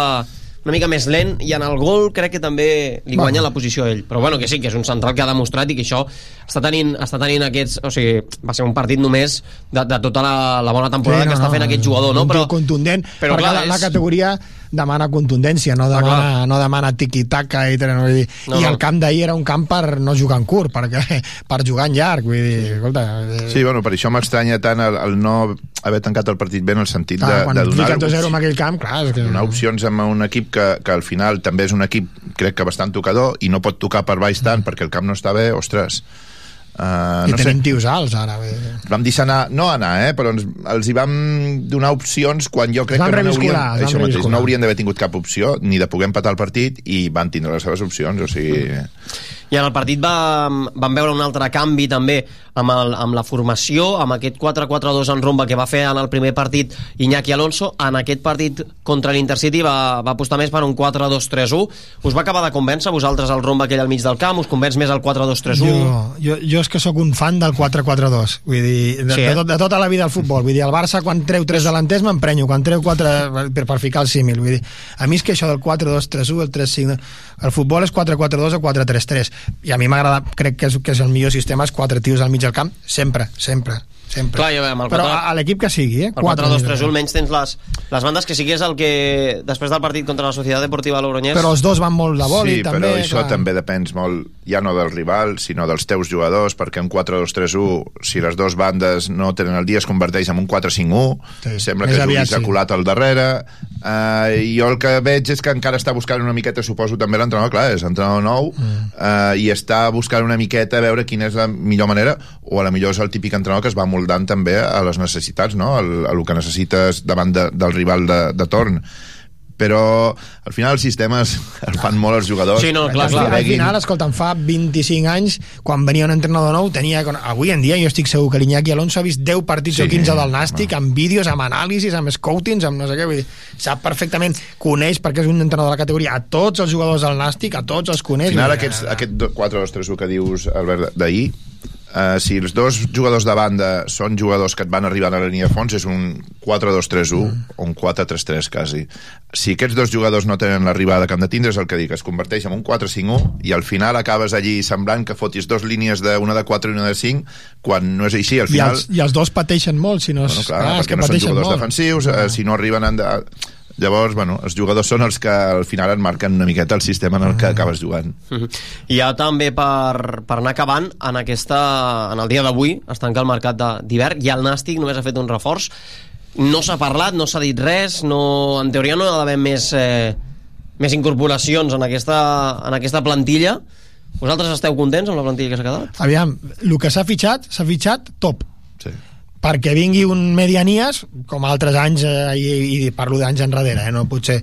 una mica més lent i en el gol crec que també li guanya Bueno. la posició a ell però bueno, que sí, que és un central que ha demostrat i que això està tenint, està tenint aquests o sigui, va ser un partit només de, de tota la, la bona temporada que està fent aquest jugador no? però, contundent, però clar, la, la és- categoria demana contundència, no demana, no demana tiqui-taca i, vull dir, No, i no. el camp d'ahir era un camp per no jugar en curt, perquè, [laughs] per jugar en llarg, vull dir, escolta... eh, Sí, bueno, per això m'estranya tant el, el no haver tancat el partit bé en el sentit clar, de, quan de donar... fiques 2-0 en aquell camp, clar, és que... donar opcions amb un equip que, que al final també és un equip crec que bastant tocador i no pot tocar per baix tant perquè el camp no està bé, ostres uh, I no sé, tenim tios alts, ara. Dir. vam deixar anar, no anar, eh, però ens, els hi vam donar opcions quan jo crec que no van això mateix, no haurien d'haver tingut cap opció ni de poder empatar el partit i van tindre les seves opcions, o sigui... I en el partit vam, vam veure un altre canvi també amb, el, amb la formació, amb aquest 4-4-2 en rumba que va fer en el primer partit Iñaki Alonso. En aquest partit contra l'Intercity va, va apostar més per un 4-2-3-1. Us va acabar de convèncer vosaltres el rumba aquell al mig del camp? Us convenç més el 4-2-3-1? Jo, jo, jo és que sóc un fan del 4-4-2 vull dir, de, Sí, eh? de, tot, de tota la vida al futbol vull dir, el Barça quan treu tres delanters m'emprenyo quan treu quatre per, per ficar el símil vull dir, a mi és que això del 4-2-3-1 el 3-5 el futbol és 4-4-2 o 4-3-3 i a mi m'agrada, crec que és, que és el millor sistema és quatre tios al mig del camp, sempre, sempre sempre. Clar, ja veiem, el però 4 a, a l'equip que sigui eh? El 4-2-3-1 almenys tens les, les bandes que sí que és el que després del partit contra la Societat Deportiva Logroñés però els dos van molt de boli sí, també, però això clar. també depèn molt, ja no del rival, sinó dels teus jugadors, perquè un 4-2-3-1, si les dues bandes no tenen el dia, es converteix en un 4-5-1, Sí, sembla que s'ha sí. colat al darrere, uh, i jo el que veig és que encara està buscant una miqueta, suposo també l'entrenador, clar, és entrenador nou, mm. uh, i està buscant una miqueta a veure quina és la millor manera, o a la millor és el típic entrenador que es va moldant també a les necessitats, no? El, a el que necessites davant de, del rival de, de torn però al final els sistemes [laughs] el fan molt els jugadors Sí, no, clar, al, clar. al final, escolta, em fa 25 anys, quan venia un entrenador nou, tenia... Avui en dia jo estic segur que l'Iñaki Alonso ha vist 10 partits Sí, o 15 del Nàstic, amb vídeos, amb anàlisis, amb scoutings, amb no sé què, vull dir, sap perfectament, coneix, perquè és un entrenador de la categoria, a tots els jugadors del Nàstic, a tots els coneix. Al final, aquests, aquest do- 4-2-3-1 que dius, Albert, d'ahir, Uh, si els dos jugadors de banda són jugadors que et van arribar a la línia de fons és un 4-2-3-1 mm. o un 4-3-3 quasi si aquests dos jugadors no tenen l'arribada que han de tindre és el que dic, es converteix en un 4-5-1 i al final acabes allí semblant que fotis dos línies de una de 4 i una de 5 quan no és així, al I final els, I els dos pateixen molt, si no... és- bueno, clar, clar, és perquè que no són jugadors molt. defensius eh, si no arriben en de... llavors, bueno, els jugadors són els que al final et marquen una miqueta el sistema en el que acabes jugant Mhm. I ja també per, per anar acabant en, aquesta, en el dia d'avui es tanca el mercat de- d'hivern i el Nàstic només ha fet un reforç no s'ha parlat, no s'ha dit res no, en teoria no hi ha d'haver més eh, més incorporacions en aquesta, en aquesta plantilla vosaltres esteu contents amb la plantilla que s'ha quedat? Aviam, el que s'ha fitxat, s'ha fitxat top. Sí. Perquè vingui un Medianies, com altres anys, eh, i, i parlo d'anys enrere, eh, no potser...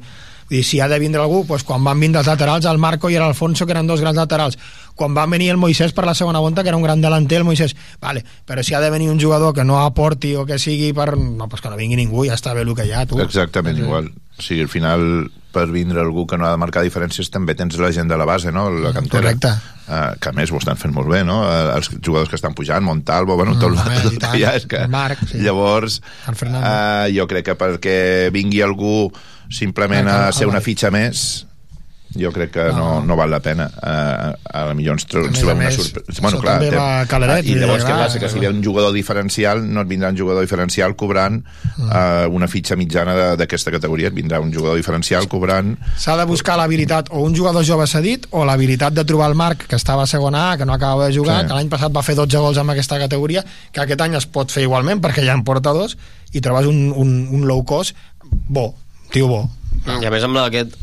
Dir, si ha de vindre algú, doncs quan van vindre els laterals, el Marco i l'Alfonso, que eren dos grans laterals, quan van venir el Moisès per la segona volta, que era un gran delanter, el Moisès, vale, però si ha de venir un jugador que no aporti o que sigui per... No, pues que no vingui ningú, ja està bé el que hi ha, tu. Exactament igual. O sigui, al final, per vindre algú que no ha de marcar diferències, també tens la gent de la base, no? La cantera. Correcte. Uh, que a més ho estan fent molt bé, no? Uh, els jugadors que estan pujant, Montalvo, bueno, tot, Mm, tot, tot ja és que... Marc, sí. Llavors, uh, jo crec que perquè vingui algú simplement Ah, a ser una fitxa més jo crec que no, no val la pena uh, a la millor ens, ens trobem una sorpresa això també va a Caleret, i llavors què clar, passa? que si ve un jugador diferencial no et vindrà un jugador diferencial cobrant uh, una fitxa mitjana de- d'aquesta categoria et vindrà un jugador diferencial cobrant S'ha de buscar l'habilitat o un jugador jove cedit o l'habilitat de trobar el Marc, que estava a segona A, que no acabava de jugar, Sí. que l'any passat va fer 12 gols amb aquesta categoria, que aquest any es pot fer igualment perquè ja en porta dos, i trobes un, un, un low cost bo, tio bo. I a més amb aquest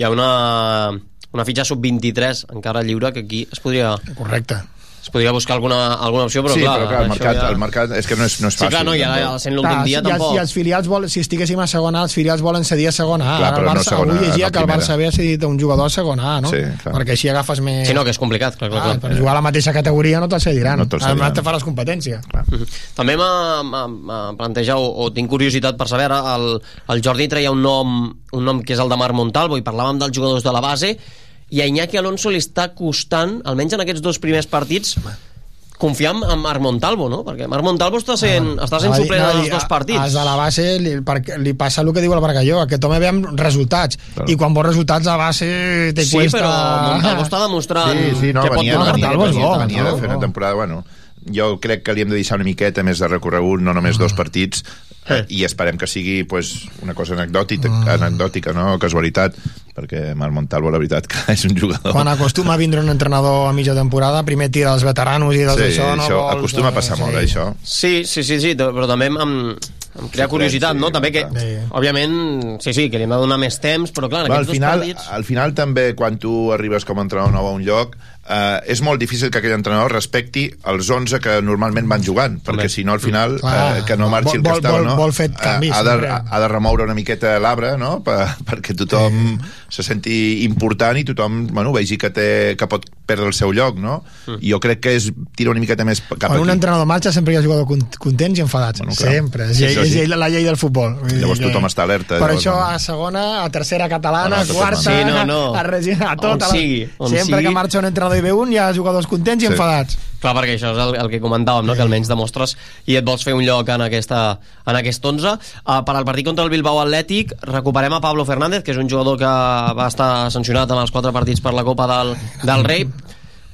hi ha una, una fitxa sub-23 encara lliure que aquí es podria... Correcte. Es podria buscar alguna, alguna opció, però sí, clar... però clar, el mercat, ja... el mercat és que no és, no és Sí, fàcil clar, no, i ara tampoc. sent l'últim dia i, els, tampoc... I els filials vol, si estiguéssim a segona A, els filials volen cedir a segona A. Clar, però no Barça, segona avui llegia no que el. Barça havia cedit un jugador a segona A, no? Sí, clar. Perquè així agafes més... Sí, no, que és complicat, clar, clar, Ah, clar. per jugar a la mateixa categoria no te'l cediran. No te'l cediran. Además te faràs competència. També m'ha- plantejat o, o tinc curiositat per saber, ara el, el Jordi treia un nom, un nom que és el de Marc Montalvo i parlàvem dels jugadors de la base i a Iñaki Alonso li està costant, almenys en aquests dos primers partits, confiar en Marc Montalvo, no? Perquè Marc Montalvo està sent, està sent suplent en els dos a- partits. als de la base li, perquè li passa el que diu el Bargalló, aquest home ve amb resultats, i quan vols resultats a base te Sí, cuesta... però Montalvo està demostrant Sí, sí, no, que pot venia, donar venia, Montalvo és venia, bo, venia de Montalvo fer una temporada, bueno, jo crec que li hem de deixar una miqueta més de recorregut, no només dos partits, eh, i esperem que sigui pues, una cosa anecdòtica, anecdòtica no? casualitat, perquè Marc Montalvo, la veritat, [laughs] que és un jugador... Quan acostuma a vindre un entrenador a mitja temporada, primer tira els veteranos i dels Sí, això no això vols... acostuma a passar molt, eh, això. Sí, sí, sí, sí, però també em, em, crea curiositat, no? També que, òbviament, sí, sí, que li hem de donar més temps, però clar, en Va, al, final, dos partits... al final també quan tu arribes com a entrenador nou a un lloc eh, és molt difícil que aquell entrenador respecti els 11 que normalment van jugant perquè si no al final eh, que no marxi el Vol- que estava no? vol fer canvis, Eh, ha, de, ha de remoure una miqueta l'arbre no? per, perquè tothom se senti important i tothom bueno, vegi que, té, que pot perdre el seu lloc no? i jo crec que és tira una miqueta més cap Quan un aquí entrenador marxa sempre hi ha jugadors con- contents i enfadats. Bueno, clar. sempre. És, Sí, llei, és sí. llei, la llei del futbol. Llavors tothom està alerta, Per llavors, això a segona, a tercera catalana, No, no, tot quarta. Sí, no, no. a, a tot. On a sigui, on sempre sigui. que marxa un entrenador i ve un, hi ha jugadors contents i Sí. enfadats. Clar, perquè això és el, el que comentàvem, no? que almenys demostres i et vols fer un lloc en, aquesta, en aquest 11. Uh, per al partit contra el Bilbao Atlètic recuperem a Pablo Fernández, que és un jugador que va estar sancionat en els quatre partits per la Copa del, del Rei.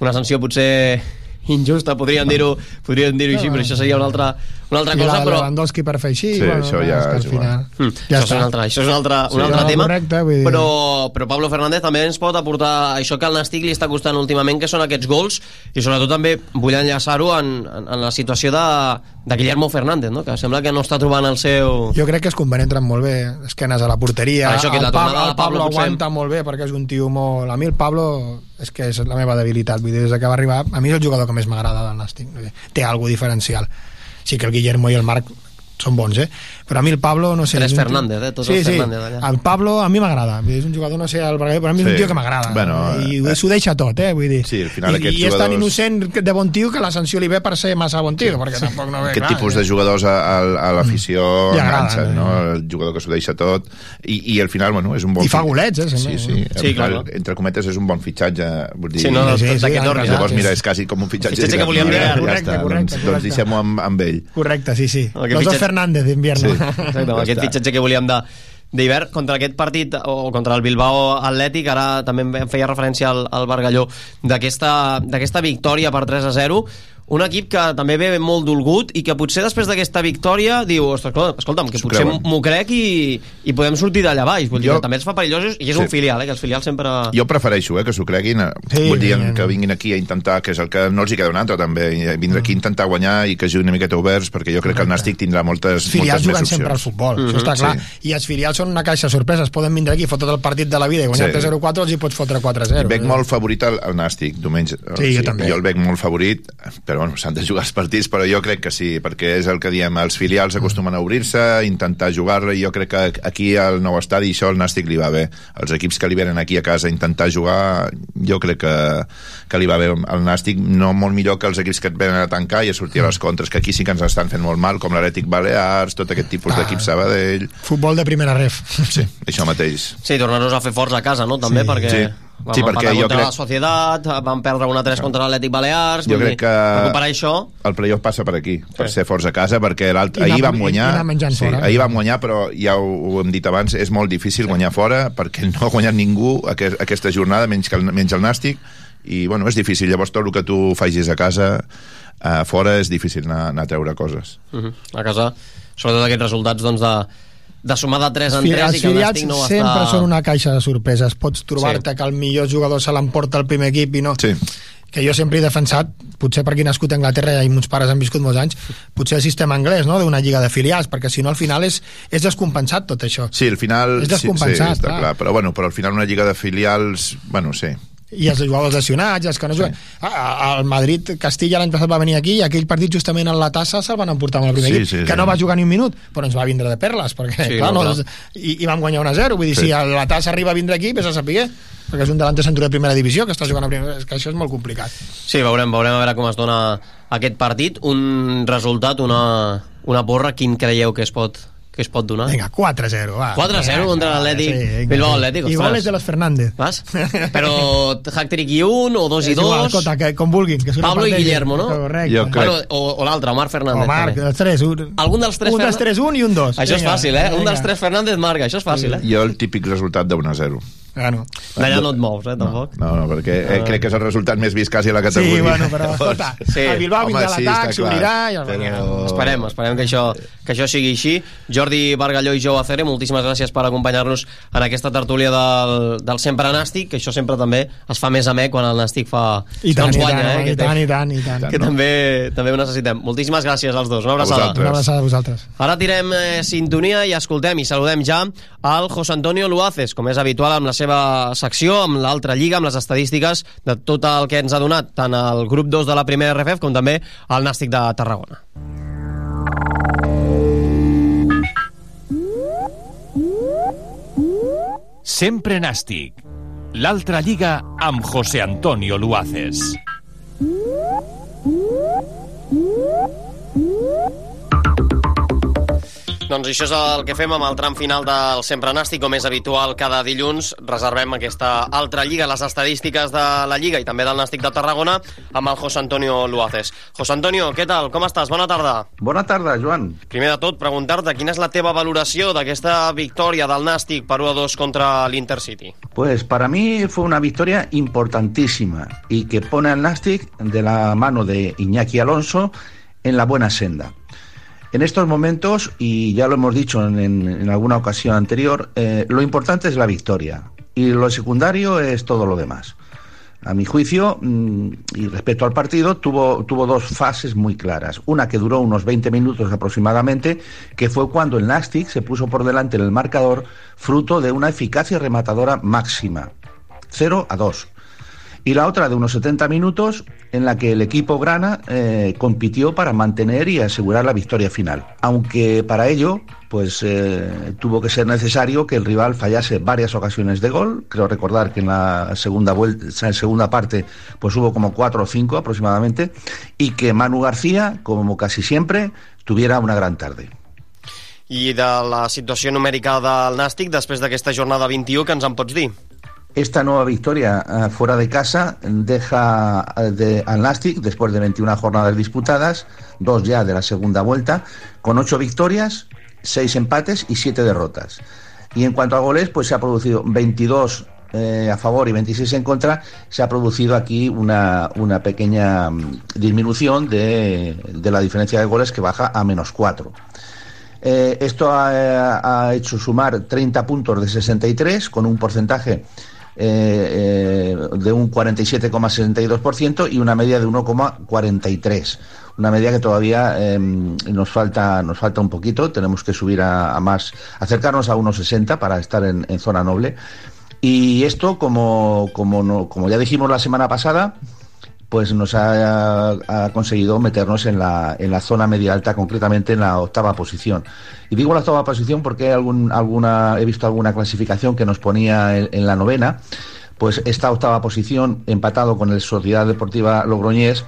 Una sanció potser injusta, podríem dir-ho podríem dir així, però això seria una altra, una altra I cosa, la però... Lewandowski per fer així, Sí, bueno, això ja és que és al final... Mm, Ja això, és està. un altre, això és un altre, Sí, un altre no, tema correcte, vull dir- però, però Pablo Fernández també ens pot aportar això que al Nàstic li està costant últimament que són aquests gols i sobretot també vull enllaçar-ho en, en, en la situació de, de Guillermo Fernández no? que sembla que no està trobant el seu Jo crec que és convenient entrar molt bé, esquenes a la porteria. Ah, això que el la Pablo, tornada de el Pablo Pablo potser- aguanta molt bé perquè és un tio molt... A mi el Pablo és que és la meva debilitat, vull dir, des que va arribar, a mi és el jugador que més m'agrada del Nàstic. Té algo diferencial. Sí que el Guillermo i el Marc són bons, eh? Però a mi el Pablo, no sé... Tres Fernández, eh? Tots sí, els sí. Allà. El Pablo a mi m'agrada. És un jugador, no sé, el Berguer, però a mi és un Sí. tio que m'agrada. Bueno, I eh, s'ho deixa tot, eh? Vull dir. Sí, al final I, aquests I és tan jugadors- innocent de bon tio que la sanció li ve per ser massa bon tio, perquè tampoc no ve... aquest clar, tipus eh? de jugadors a, a, a l'afició agraden, enganxen, eh? no? el jugador que s'ho deixa tot i, i al final bueno, és un bon I fa golets, eh, sí, sí, eh? al Sí, final, clar. entre cometes és un bon fitxatge vull dir, Sí, no, no, Sí, sí, sí, clar, llavors sí. mira, és quasi com un fitxatge Fitxatge que volíem dir, ja, correcte, correcte, doncs, deixem-ho amb, amb ell Correcte, sí, sí. El que Los dos Fernández d'invierno. Sí. [laughs] Exacte, aquest fitxatge que volíem de d'hivern contra aquest partit o contra el Bilbao Atlètic ara també em feia referència al, al Bargalló d'aquesta d'aquesta victòria per 3 a 0 un equip que també ve molt dolgut i que potser després d'aquesta victòria diu, ostres, escolta, escolta'm, que potser m'ho crec i, i podem sortir d'allà baix vull dir, Jo- també es fa perillosos i és Sí. un filial, eh, que els filials sempre... jo prefereixo eh, que s'ho creguin eh, Sí, vull dir que vinguin aquí a intentar que és el que no els hi queda un altre també i vindre aquí a intentar guanyar i que juguin una miqueta oberts perquè jo crec que el Nàstic tindrà moltes, Els filials moltes més juguen opcions sempre al futbol, Mhm, això està clar. sí. I els filials són una caixa de sorpreses. Poden vindre aquí, fotre el partit de la vida i guanyar Sí. 3-0-4, els hi pots fotre 4-0. veig molt favorit al, al Nàstic diumenge Sí, jo també. jo el veig molt favorit però però bueno, s'han de jugar els partits, però jo crec que sí, perquè és el que diem, els filials acostumen a obrir-se, intentar jugar-la, i jo crec que aquí al nou estadi això al Nàstic li va bé. Els equips que li venen aquí a casa a intentar jugar, jo crec que, que li va bé al Nàstic, no molt millor que els equips que et venen a tancar i a sortir a les contres, que aquí sí que ens estan fent molt mal, com l'Atlètic Balears, tot aquest tipus Ah. d'equip Sabadell... Futbol de primera ref. Sí, això mateix. Sí, tornar-nos a fer forts a casa, no? També, Sí. perquè... Sí. Vam Sí, perquè jo crec- la Societat, vam perdre una 3 contra l'Atlètic Balears, Jo crec que recuperar això... el playoff passa per aquí, per ser forts a casa, perquè l'alt- ahir vam guanyar... sí, fora. ahir vam guanyar, però ja ho, ho hem dit abans, és molt difícil guanyar fora, perquè no ha guanyat ningú aquest, aquesta jornada, menys, que el, menys el Nàstic, i bueno, és difícil. Llavors tot el que tu facis a casa, a fora, és difícil anar, anar a treure coses. Uh -huh. A casa, sobretot aquests resultats doncs, de, de sumar de 3 en Fi- 3 els i que no sempre estar... són una caixa de sorpreses. Pots trobar-te Sí. que el millor jugador se l'emporta el primer equip i no... Sí. que jo sempre he defensat, potser perquè he nascut a Anglaterra i meus pares han viscut molts anys, potser el sistema anglès, no?, d'una lliga de filials, perquè si no al final és, és descompensat tot això. Sí, al final... És sí, descompensat, sí, està clar. clar. Però, bueno, però al final una lliga de filials... Bueno, sí. I els jugadors lesionats, els que no juguen. Ah, El Madrid, Castilla l'any passat va venir aquí i aquell partit justament en la tassa se'l van emportar amb el primer Sí, equip, sí, que sí. no va jugar ni un minut, però ens va vindre de perles, perquè, Sí, clar, no, clar. i, i vam guanyar 1 a 0, vull dir, Sí. si a la tassa arriba a vindre aquí, vés a saber, perquè és un delanter centre de primera divisió que està jugant a primera, és que això és molt complicat. Sí, veurem, veurem a veure com es dona aquest partit. Un resultat, una, una porra, quin creieu que es pot, que es pot donar. Vinga, 4-0, va. 4-0 contra l'Atlètic. Sí, Bilbao Atlètic, ostres. Igual és de los Fernández. Vas? [laughs] Però hack-trick i un, o dos i dos. Igual, cota, que, com vulguin. Que Pablo i Guillermo, no? Correcte. Jo crec. Bueno, o, o l'altre, Omar Fernández. Omar, també. els tres. Un, Algun dels tres. Un dels tres, un i un dos. Això és fàcil, eh? Un dels tres Fernández marca, això és fàcil, eh? Jo el típic resultat d'1-0. Ah, no. D'allà no et mous, eh, tampoc. No, no, no perquè eh, ah. crec que és el resultat més vist quasi a la categoria. Sí, bueno, però [laughs] escolta, sí. el Bilbao vindrà sí, l'atac, sí, s'unirà... I... Però... Esperem, esperem que això, que això sigui així. Jordi Bargalló i Jou Acere, moltíssimes gràcies per acompanyar-nos en aquesta tertúlia del, del Sempre Nàstic, que això sempre també es fa més a me quan el Nàstic fa... I tant, i tant, eh, i, tant, i tant, i tant. Que no? també, també ho necessitem. Moltíssimes gràcies als dos. Una abraçada. Una abraçada a vosaltres. Ara tirem eh, sintonia i escoltem i saludem ja al José Antonio Luaces, com és habitual amb la seva secció, amb l'altra lliga, amb les estadístiques de tot el que ens ha donat tant el grup 2 de la primera RFF com també el Nàstic de Tarragona. Sempre Nàstic. L'altra lliga amb José Antonio Luaces. Doncs això és el que fem amb el tram final del Sempre Nàstic, com és habitual cada dilluns. Reservem aquesta altra lliga, les estadístiques de la lliga i també del Nàstic de Tarragona, amb el José Antonio Luaces. José Antonio, què tal? Com estàs? Bona tarda. Bona tarda, Joan. Primer de tot, preguntar-te quina és la teva valoració d'aquesta victòria del Nàstic per 1 a 2 contra l'Intercity. Pues para mí fue una victoria importantísima y que pone al Nastic de la mano de Iñaki Alonso en la buena senda. En estos momentos, y ya lo hemos dicho en, alguna ocasión anterior, eh, lo importante es la victoria y lo secundario es todo lo demás. A mi juicio, mm, y respecto al partido, tuvo, tuvo dos fases muy claras. Una que duró unos 20 minutos aproximadamente, que fue cuando el Nastic se puso por delante en el marcador, fruto de una eficacia rematadora máxima. 0 a 2. Y la otra de unos 70 minutos en la que el equipo grana eh, compitió para mantener y asegurar la victoria final. Aunque para ello pues eh, tuvo que ser necesario que el rival fallase varias ocasiones de gol. Creo recordar que en la segunda vuelta, en segunda parte, pues hubo como cuatro o cinco aproximadamente, y que Manu García, como casi siempre, tuviera una gran tarde. I de la situació numèrica del Nàstic després d'aquesta jornada 21, que ens en pots dir? Esta nueva victoria eh, fuera de casa deja eh, de, al Nastic, después de 21 jornadas disputadas, dos ya de la segunda vuelta, con ocho victorias, seis empates y siete derrotas. Y en cuanto a goles, pues se ha producido 22 eh, a favor y 26 en contra. Se ha producido aquí una, una pequeña mm, disminución de, de la diferencia de goles que baja a menos 4. Eh, esto ha hecho sumar 30 puntos de 63 con un porcentaje eh, eh, de un 47,62% y una media de 1,43. Una media que todavía eh, nos falta nos falta un poquito. Tenemos que subir a, a más, acercarnos a 1,60 para estar en, en zona noble. Y esto, como, como, no- como ya dijimos la semana pasada, pues nos ha, conseguido meternos en la, en la zona media alta, concretamente en la octava posición. Y digo la octava posición porque alguna, he visto alguna clasificación que nos ponía en, en la novena, pues esta octava posición, empatado con el Sociedad Deportiva Logroñés,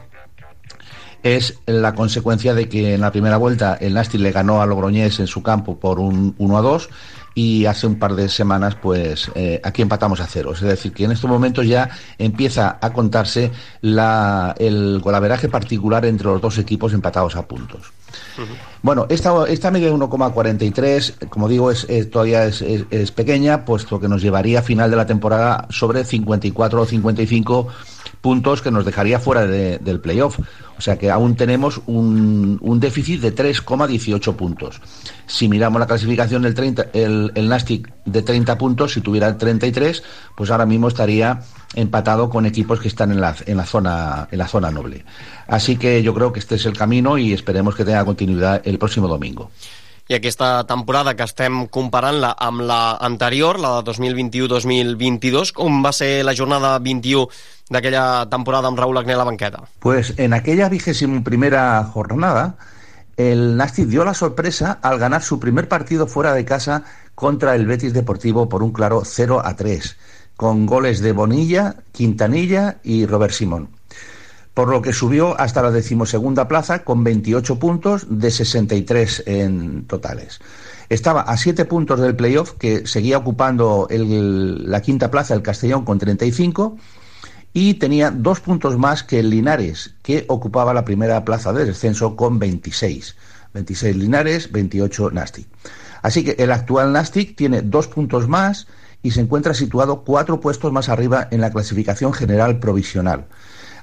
es la consecuencia de que en la primera vuelta el Nasti le ganó a Logroñés en su campo por un 1 a 2 y hace un par de semanas pues eh, aquí empatamos a cero. Es decir, que en estos momentos ya empieza a contarse la, el golaveraje particular entre los dos equipos empatados a puntos. Bueno, esta, esta media de 1,43, como digo, es, es- todavía es, es- es pequeña, puesto que nos llevaría a final de la temporada sobre 54 o 55 puntos que nos dejaría fuera de- del playoff. O sea que aún tenemos un, un déficit de 3,18 puntos. Si miramos la clasificación del 30, el, el Nastic de 30 puntos, si tuviera 33, pues ahora mismo estaría empatado con equipos que están en la, en la, zona, en la zona noble. Así que yo creo que este es el camino y esperemos que tenga continuidad el próximo domingo. I aquesta temporada que estem comparant-la amb la anterior, la de 2021-2022, com va ser la jornada 21 d'aquella temporada amb Raúl Agné a la banqueta? Pues en aquella vigésima primera jornada, el Nastic dio la sorpresa al ganar su primer partido fuera de casa contra el Betis Deportivo por un claro 0 a 3, con goles de Bonilla, Quintanilla y Robert Simón. Por lo que subió hasta la decimosegunda plaza con 28 puntos de 63 en totales. Estaba a 7 puntos del playoff que seguía ocupando la quinta plaza el Castellón con 35 y tenía dos puntos más que el Linares, que ocupaba la primera plaza de descenso con 26. 26 Linares, 28 Nastic. Así que el actual Nastic tiene dos puntos más y se encuentra situado cuatro puestos más arriba en la clasificación general provisional.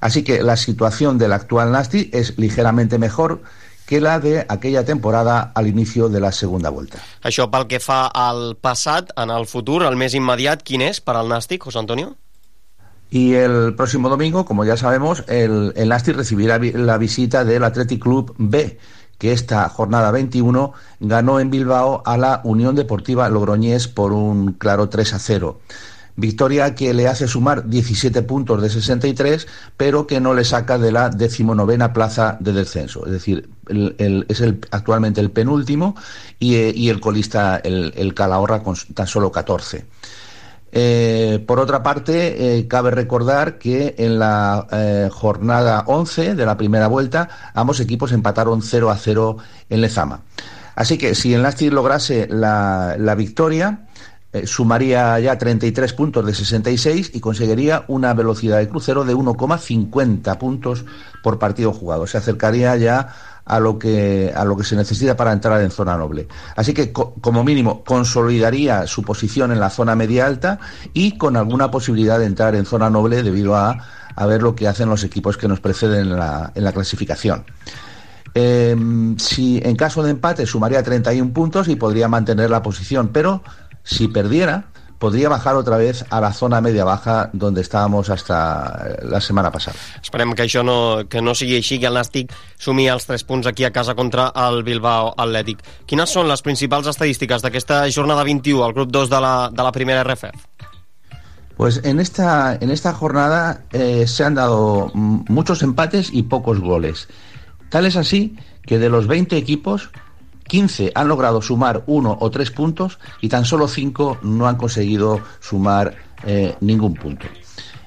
Así que la situación del actual Nastic es ligeramente mejor que la de aquella temporada al inicio de la segunda vuelta. Això pel que fa al passat, en el futur, el més immediat, quin és per al Nàstic, José Antonio? Y el próximo domingo, como ya sabemos, el, el recibirá la visita del Athletic Club B, que esta jornada 21 ganó en Bilbao a la Unión Deportiva Logroñés por un claro 3 a 0. Victoria que le hace sumar 17 puntos de 63, pero que no le saca de la decimonovena plaza de descenso. Es decir, el- es el, actualmente el penúltimo y, eh, el colista, el, Calahorra, con tan solo 14. Eh, por otra parte, eh, cabe recordar que en la jornada 11 de la primera vuelta, ambos equipos empataron 0 a 0 en Lezama. Así que si el Nastic lograse la victoria, eh, sumaría ya 33 puntos de 66 y conseguiría una velocidad de crucero de 1,50 puntos por partido jugado. Se acercaría ya a lo que a lo que se necesita para entrar en zona noble. Así que co- como mínimo consolidaría su posición en la zona media alta y con alguna posibilidad de entrar en zona noble debido a, a ver lo que hacen los equipos que nos preceden en la, en la clasificación. Eh, si en caso de empate sumaría 31 puntos y podría mantener la posición, pero si perdiera podría bajar otra vez a la zona media-baja donde estábamos hasta eh, la semana pasada. Esperem que això no, que no sigui així, que el Nàstic sumi els 3 punts aquí a casa contra el Bilbao Atlètic. Quines són les principals estadístiques d'aquesta jornada 21 al grup 2 de la, de la primera RFF? Pues en esta, en esta jornada eh, se han dado muchos empates y pocos goles. Tal es así que de los 20 equipos, 15 han logrado sumar uno o tres puntos y tan solo 5 no han conseguido sumar eh, ningún punto.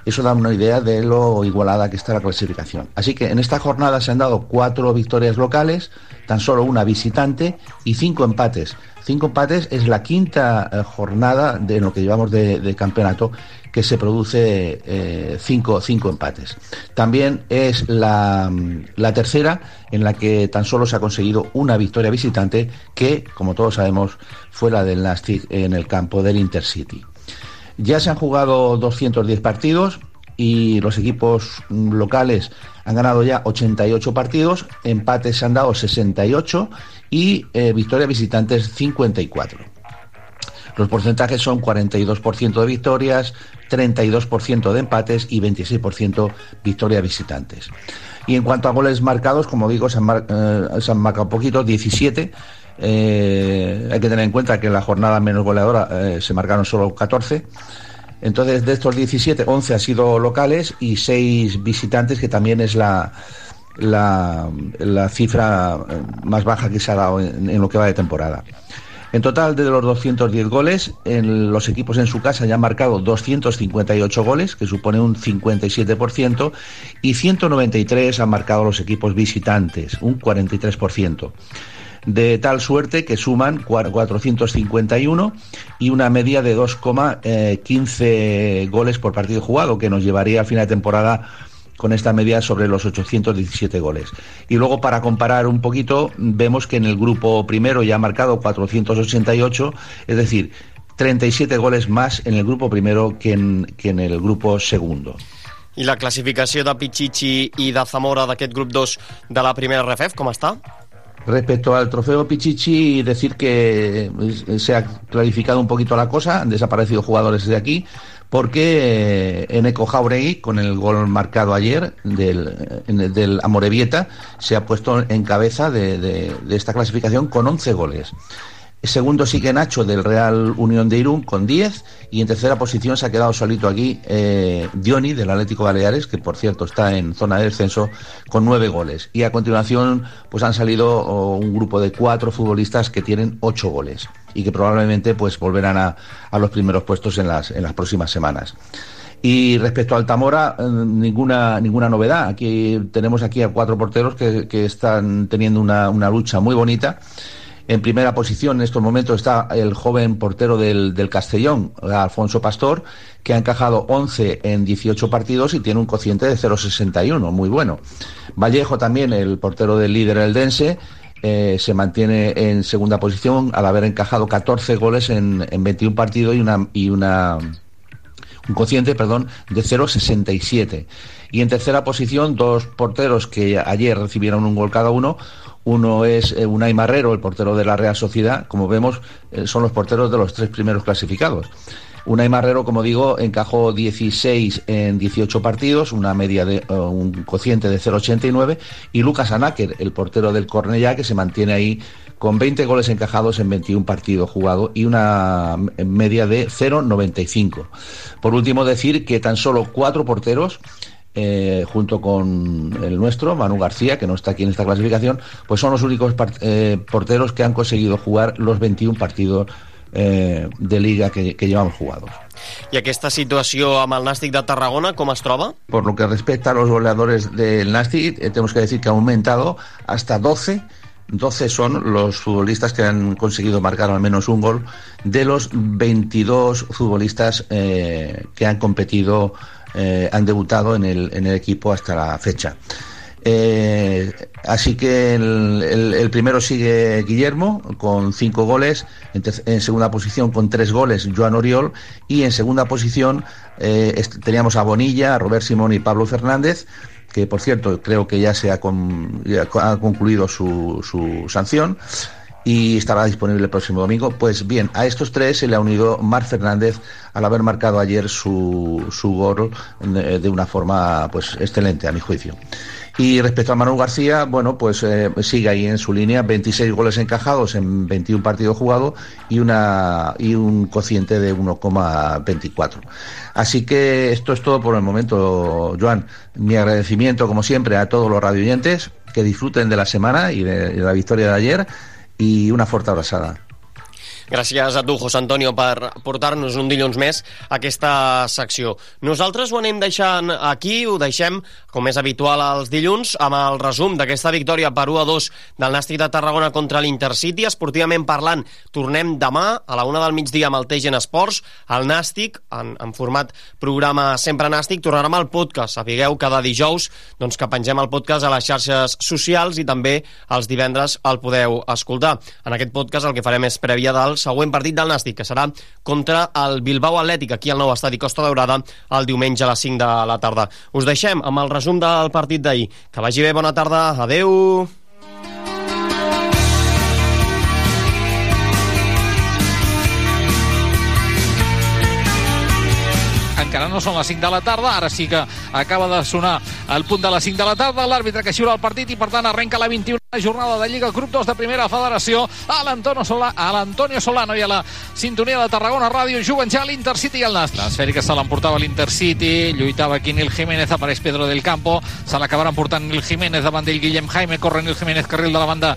Eso da una idea de lo igualada que está la clasificación. Así que en esta jornada se han dado cuatro victorias locales, tan solo una visitante y cinco empates. Cinco empates es la quinta eh, jornada de lo que llevamos de, campeonato que se produce eh, cinco, cinco empates. También es la, mm, la tercera en la que tan solo se ha conseguido una victoria visitante que, como todos sabemos, fue la del Nastic en el campo del Intercity. Ya se han jugado 210 partidos y los equipos locales han ganado ya 88 partidos, empates se han dado 68 y eh, victorias visitantes 54. Los porcentajes son 42% de victorias, 32% de empates y 26% victorias visitantes. Y en cuanto a goles marcados, como digo, se han, mar- eh, se marcado poquitos, 17. Eh, hay que tener en cuenta que en la jornada menos goleadora eh, se marcaron solo 14. Entonces, de estos 17, 11 han sido locales y 6 visitantes, que también es la, la, cifra eh, más baja que se ha dado en, en lo que va de temporada. En total, de los 210 goles, en los equipos en su casa ya han marcado 258 goles, que supone un 57%, y 193 han marcado los equipos visitantes, un 43%. De tal suerte que suman cua- 451 y una media de 2,15 goles por partido jugado, que nos llevaría al final de temporada con esta media sobre los 817 goles. Y luego para comparar un poquito, vemos que en el grupo primero ya ha marcado 488, es decir, 37 goles más en el grupo primero que en, que en el grupo segundo. I la classificació de Pichichi i de Zamora d'aquest grup 2 de la primera RFF, com està? Respecto al trofeo Pichichi, decir que eh, se ha clarificado un poquito la cosa, han desaparecido jugadores de aquí, porque eh, Eneco Jauregui, con el gol marcado ayer del, eh, del Amorebieta, se ha puesto en cabeza de, de- de esta clasificación con 11 goles. Segundo sigue Nacho del Real Unión de Irún con 10 y en tercera posición se ha quedado solito aquí eh, Dioni del Atlético Baleares, que por cierto está en zona de descenso con 9 goles. Y a continuación pues han salido oh, un grupo de cuatro futbolistas que tienen 8 goles y que probablemente pues volverán a, a los primeros puestos en las, en las próximas semanas. Y respecto al Tamora, eh, ninguna, ninguna novedad. Aquí tenemos aquí a cuatro porteros que, que están teniendo una, una lucha muy bonita. En primera posición en estos momentos está el joven portero del, del Castellón, Alfonso Pastor, que ha encajado 11 en 18 partidos y tiene un cociente de 0,61, muy bueno. Vallejo también, el portero del líder Eldense, eh, se mantiene en segunda posición al haber encajado 14 goles en, en 21 partidos y una, y una un cociente, perdón, de 0,67. Y en tercera posición, dos porteros que ayer recibieron un gol cada uno. Uno es eh, Unai Marrero, el portero de la Real Sociedad. Como vemos, eh, son los porteros de los tres primeros clasificados. Unai Marrero, como digo, encajó 16 en 18 partidos, una media de eh, un cociente de 0,89. Y Lucas Anáquer, el portero del Cornellá, que se mantiene ahí con 20 goles encajados en 21 partidos jugados y una media de 0,95. Por último, decir que tan solo cuatro porteros, eh, junto con el nuestro, Manu García, que no está aquí en esta clasificación, pues son los únicos eh, porteros que han conseguido jugar los 21 partidos eh, de liga que, que llevamos jugados. I aquesta situació amb el Nàstic de Tarragona, com es troba? Por lo que respecta a los goleadores del Nasti, eh, tenemos que decir que ha aumentado hasta 12. 12 son los futbolistas que han conseguido marcar al menos un gol de los 22 futbolistas eh, que han competido, eh, han debutado en el, en el equipo hasta la fecha. Eh, así que el, el- primero sigue Guillermo con cinco goles, en, en segunda posición con tres goles Joan Oriol y en segunda posición teníamos a Bonilla, a Robert Simón y Pablo Fernández que por cierto creo que ya se ha, con- ya ha concluido su, su sanción y estará disponible el próximo domingo. Pues bien, a estos tres se le ha unido Marc Fernández al haber marcado ayer su, su gol de, de una forma pues excelente a mi juicio. Y respecto a Manu García, bueno, pues eh, sigue ahí en su línea, 26 goles encajados en 21 partidos jugados y, y un cociente de 1,24. Así que esto es todo por el momento, Joan. Mi agradecimiento, como siempre, a todos los radioyentes que disfruten de la semana y de la victoria de ayer y una fuerte abrazada. Gràcies a tu, José Antonio, per portar-nos un dilluns més aquesta secció. Nosaltres ho anem deixant aquí, ho deixem, com és habitual als dilluns, amb el resum d'aquesta victòria per 1 a 2 del Nàstic de Tarragona contra l'Intercity. Esportivament parlant, tornem demà a la una del migdia amb el Tegen Esports. El Nàstic, en, en format programa Sempre Nàstic, tornarà amb el podcast. Sapigueu cada dijous doncs, que pengem el podcast a les xarxes socials i també els divendres el podeu escoltar. En aquest podcast el que farem és prèvia del següent partit del Nàstic, que serà contra el Bilbao Atlètic, aquí al nou estadi Costa Daurada, el diumenge a les 5 de la tarda. Us deixem amb el resum del partit d'ahir. Que vagi bé, bona tarda, adeu! encara no són les 5 de la tarda, ara sí que acaba de sonar el punt de les 5 de la tarda, l'àrbitre que xiula el partit i per tant arrenca la 21 La jornada de Lliga Grup 2 de Primera Federació. A l'Antonio Sola, a l'Antonio Solano i a la sintonia de Tarragona Ràdio juguen ja l'Intercity i el Nas. L'esfèrica se l'emportava l'Intercity, lluitava aquí Nil Jiménez, apareix Pedro del Campo, se l'acabarà emportant Nil Jiménez davant d'ell Guillem Jaime, corre Nil Jiménez carril de la banda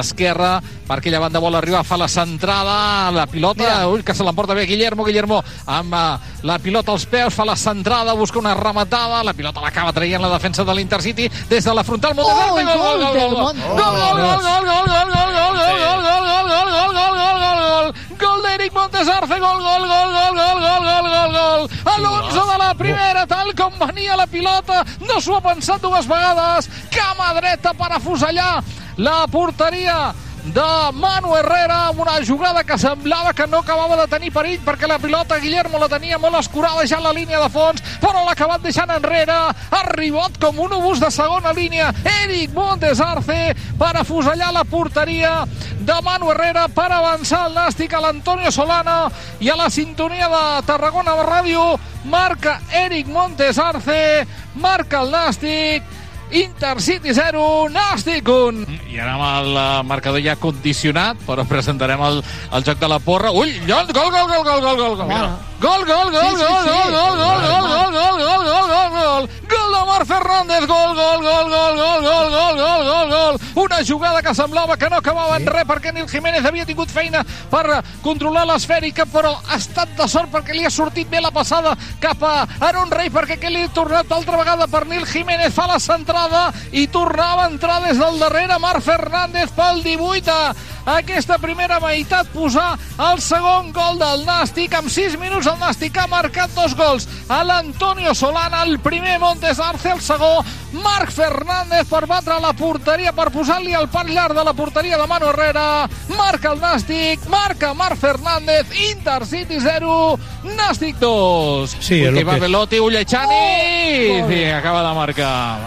esquerra, per aquella banda vol arribar, fa la centrada, la pilota, Mira. ull, que se l'emporta bé Guillermo, Guillermo amb uh, la pilota als peus, fa la centrada, busca una rematada, la pilota l'acaba traient la defensa de l'Intercity. Des de la frontal, Montesar, Oh, gol, gol, gol, gol, gol, Montes. gol, gol, gol, gol, gol, gol, gol, gol, gol, gol, gol, gol, gol, gol, gol, gol, gol, gol, gol, gol d'Eric Montesarce, gol, gol, gol, gol, gol, gol, gol, gol, gol, a l'11 de la primera, tal com venia la pilota, no s'ho ha pensat dues vegades, cama dreta per afusellar la porteria de Manu Herrera una jugada que semblava que no acabava de tenir perill perquè la pilota Guillermo la tenia molt escurada ja a la línia de fons però l'ha acabat deixant enrere. Ha arribat com un obús de segona línia. Eric Montesarce per afusellar la porteria de Manu Herrera per avançar el Nàstic a l'Antonio Solana i a la sintonia de Tarragona Ràdio marca Eric Montesarce marca el Nàstic Intercity 0, Nàstic 1. I ara amb el eh, marcador ja condicionat, però presentarem el, el joc de la porra. Ui, gol, gol, gol, gol, gol, gol, gol. Mira. Gol, gol, gol, Sí, sí, gol, sí. gol, gol, gol, gol, gol, gol, gol, gol, gol, gol. Gol de Marc Fernández, gol, gol, gol, gol, gol, gol, gol, gol, gol, gol. Una jugada que semblava que no acabava en res perquè Nil Jiménez havia tingut feina per controlar l'esfèrica, però ha estat de sort perquè li ha sortit bé la passada cap a Aaron Rey perquè que li ha tornat altra vegada per Nil Jiménez, fa la centrada i tornava a entrar des del darrere Marc Fernández pel 18 aquesta primera meitat posar el segon gol del Nàstic. Amb 6 minuts el Nàstic ha marcat dos gols. A l'Antonio Solana el primer Montes Arce el segon Marc Fernández per batre la porteria per posar-li el par llarg de la porteria de Manu Herrera marca el Nàstic marca Marc Fernández Intercity 0 Nàstic 2 Sí, Última que- Velotti Ullechani. Oh. sí, acaba de marcar.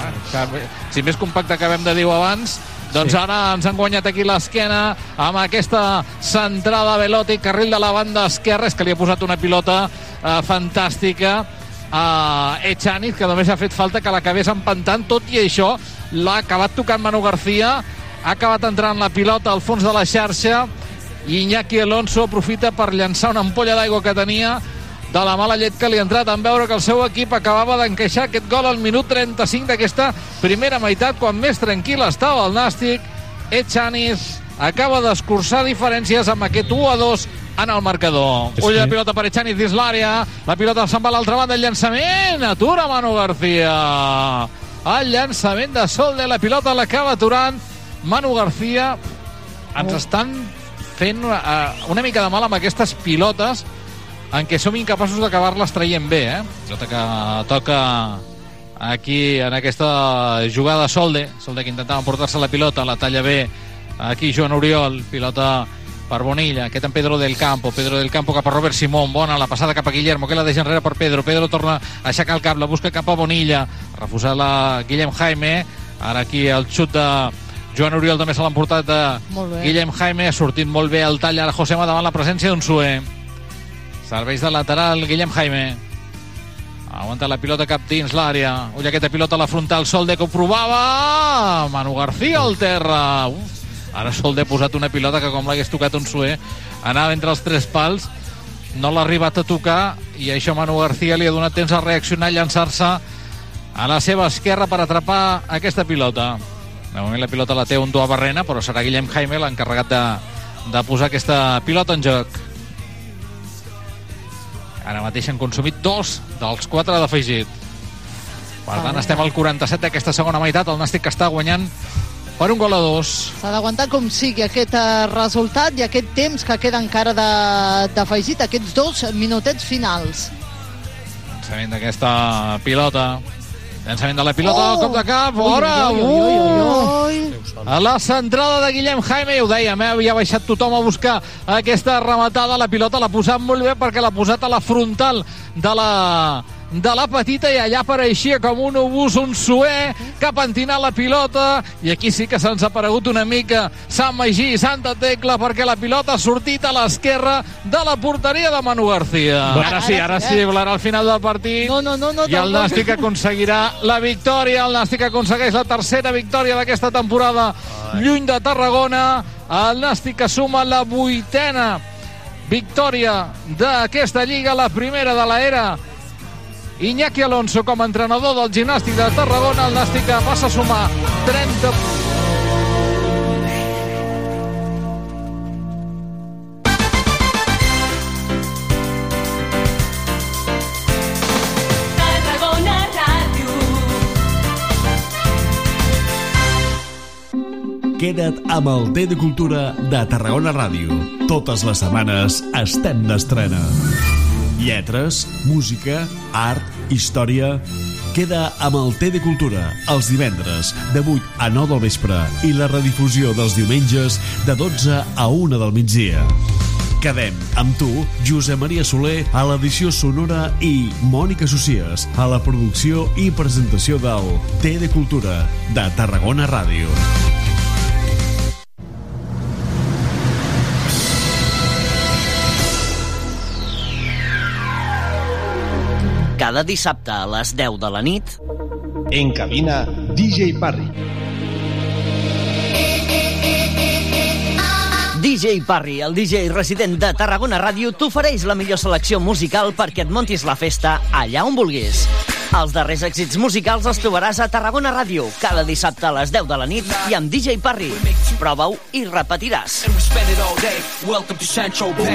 Si més compacte que vam de dir abans doncs Sí. ara ens han guanyat aquí l'esquena amb aquesta centrada Velotti, carril de la banda esquerra, és que li ha posat una pilota eh, fantàstica a Echaniz, que només ha fet falta que l'acabés empantant, tot i això l'ha acabat tocant Manu García, ha acabat entrant la pilota al fons de la xarxa. I Iñaki Alonso aprofita per llançar una ampolla d'aigua que tenia de la mala llet que li ha entrat en veure que el seu equip acabava d'encaixar aquest gol al minut 35 d'aquesta primera meitat, quan més tranquil estava el Nàstic. Echaniz acaba d'escurçar diferències amb aquest 1 a 2 en el marcador. És Ull de que- pilota per Echaniz dins l'àrea, la pilota se'n va a l'altra banda, el llançament, atura Manu García. El llançament de Solde, la pilota l'acaba aturant Manu García. Ens estan fent uh, una mica de mal amb aquestes pilotes en què som incapaços d'acabar-les traient bé, eh? Pilota que toca aquí en aquesta jugada Solde, Solde que intentava emportar-se la pilota, la talla bé. Aquí Joan Oriol, pilota per Bonilla, aquest en Pedro del Campo. Pedro del Campo cap a Robert Simón, bona la passada cap a Guillermo, que la deixa enrere per Pedro. Pedro torna a aixecar el cap, la busca cap a Bonilla. Refusar la Guillem Jaime. Ara aquí el xut de Joan Oriol també se l'ha emportat bé. Guillem Jaime, ha sortit molt bé el tall. Ara Josema davant la presència d'un Sue serveis de lateral Guillem Jaime. Aguanta la pilota cap dins l'àrea. Ull aquesta pilota a la frontal Solde que ho provava. Manu García al terra. Uf, ara Solde ha posat una pilota que com l'hagués tocat un Sue anava entre els tres pals. No l'ha arribat a tocar i això Manu García li ha donat temps a reaccionar i llançar-se a la seva esquerra per atrapar aquesta pilota. De moment la pilota la té un Dua Barrena però serà Guillem Jaime l'encarregat de, de posar aquesta pilota en joc ara mateix han consumit dos dels quatre d'afegit. Per tant, estem al 47 d'aquesta segona meitat. El Nàstic que està guanyant per un gol a dos. S'ha d'aguantar com sigui aquest eh, resultat i aquest temps que queda encara de- d'afegit, aquests dos minutets finals. Llançament d'aquesta pilota. Llançament de la pilota, Oh! cop de cap, fora! A la centrada de Guillem Jaime, ja ho dèiem, eh? havia baixat tothom a buscar aquesta rematada, la pilota l'ha posat molt bé perquè l'ha posat a la frontal de la de la petita i allà apareixia com un obús, un suer, que ha pentinat la pilota i aquí sí que se'ns ha aparegut una mica Sant Magí i Santa Tecla perquè la pilota ha sortit a l'esquerra de la porteria de Manu García. Ara sí, ara sí, volarà al final del partit. No, no, no, no. I el no, Nàstic aconseguirà la victòria, el Nàstic aconsegueix la tercera victòria d'aquesta temporada lluny de Tarragona, el Nàstic que suma la vuitena victòria d'aquesta lliga, la primera de l'era Iñaki Alonso com a entrenador del gimnàstic de Tarragona, el Nàstic que passa a sumar 30 Tarragona Ràdio. Queda't amb el T de Cultura de Tarragona Ràdio. Totes les setmanes estem d'estrena. Lletres, música, art, història... Queda amb el T de Cultura els divendres de 8 a 9 del vespre i la redifusió dels diumenges de 12 a 1 del migdia. Quedem amb tu, Josep Maria Soler, a l'edició sonora i Mònica Socies, a la producció i presentació del T de Cultura de Tarragona Ràdio. Cada dissabte a les 10 de la nit... En cabina, DJ Parry. DJ Parry, el DJ resident de Tarragona Ràdio, t'ofereix la millor selecció musical perquè et montis la festa allà on vulguis. Els darrers èxits musicals els trobaràs a Tarragona Ràdio, cada dissabte a les 10 de la nit i amb DJ Parry. Prova-ho i repetiràs.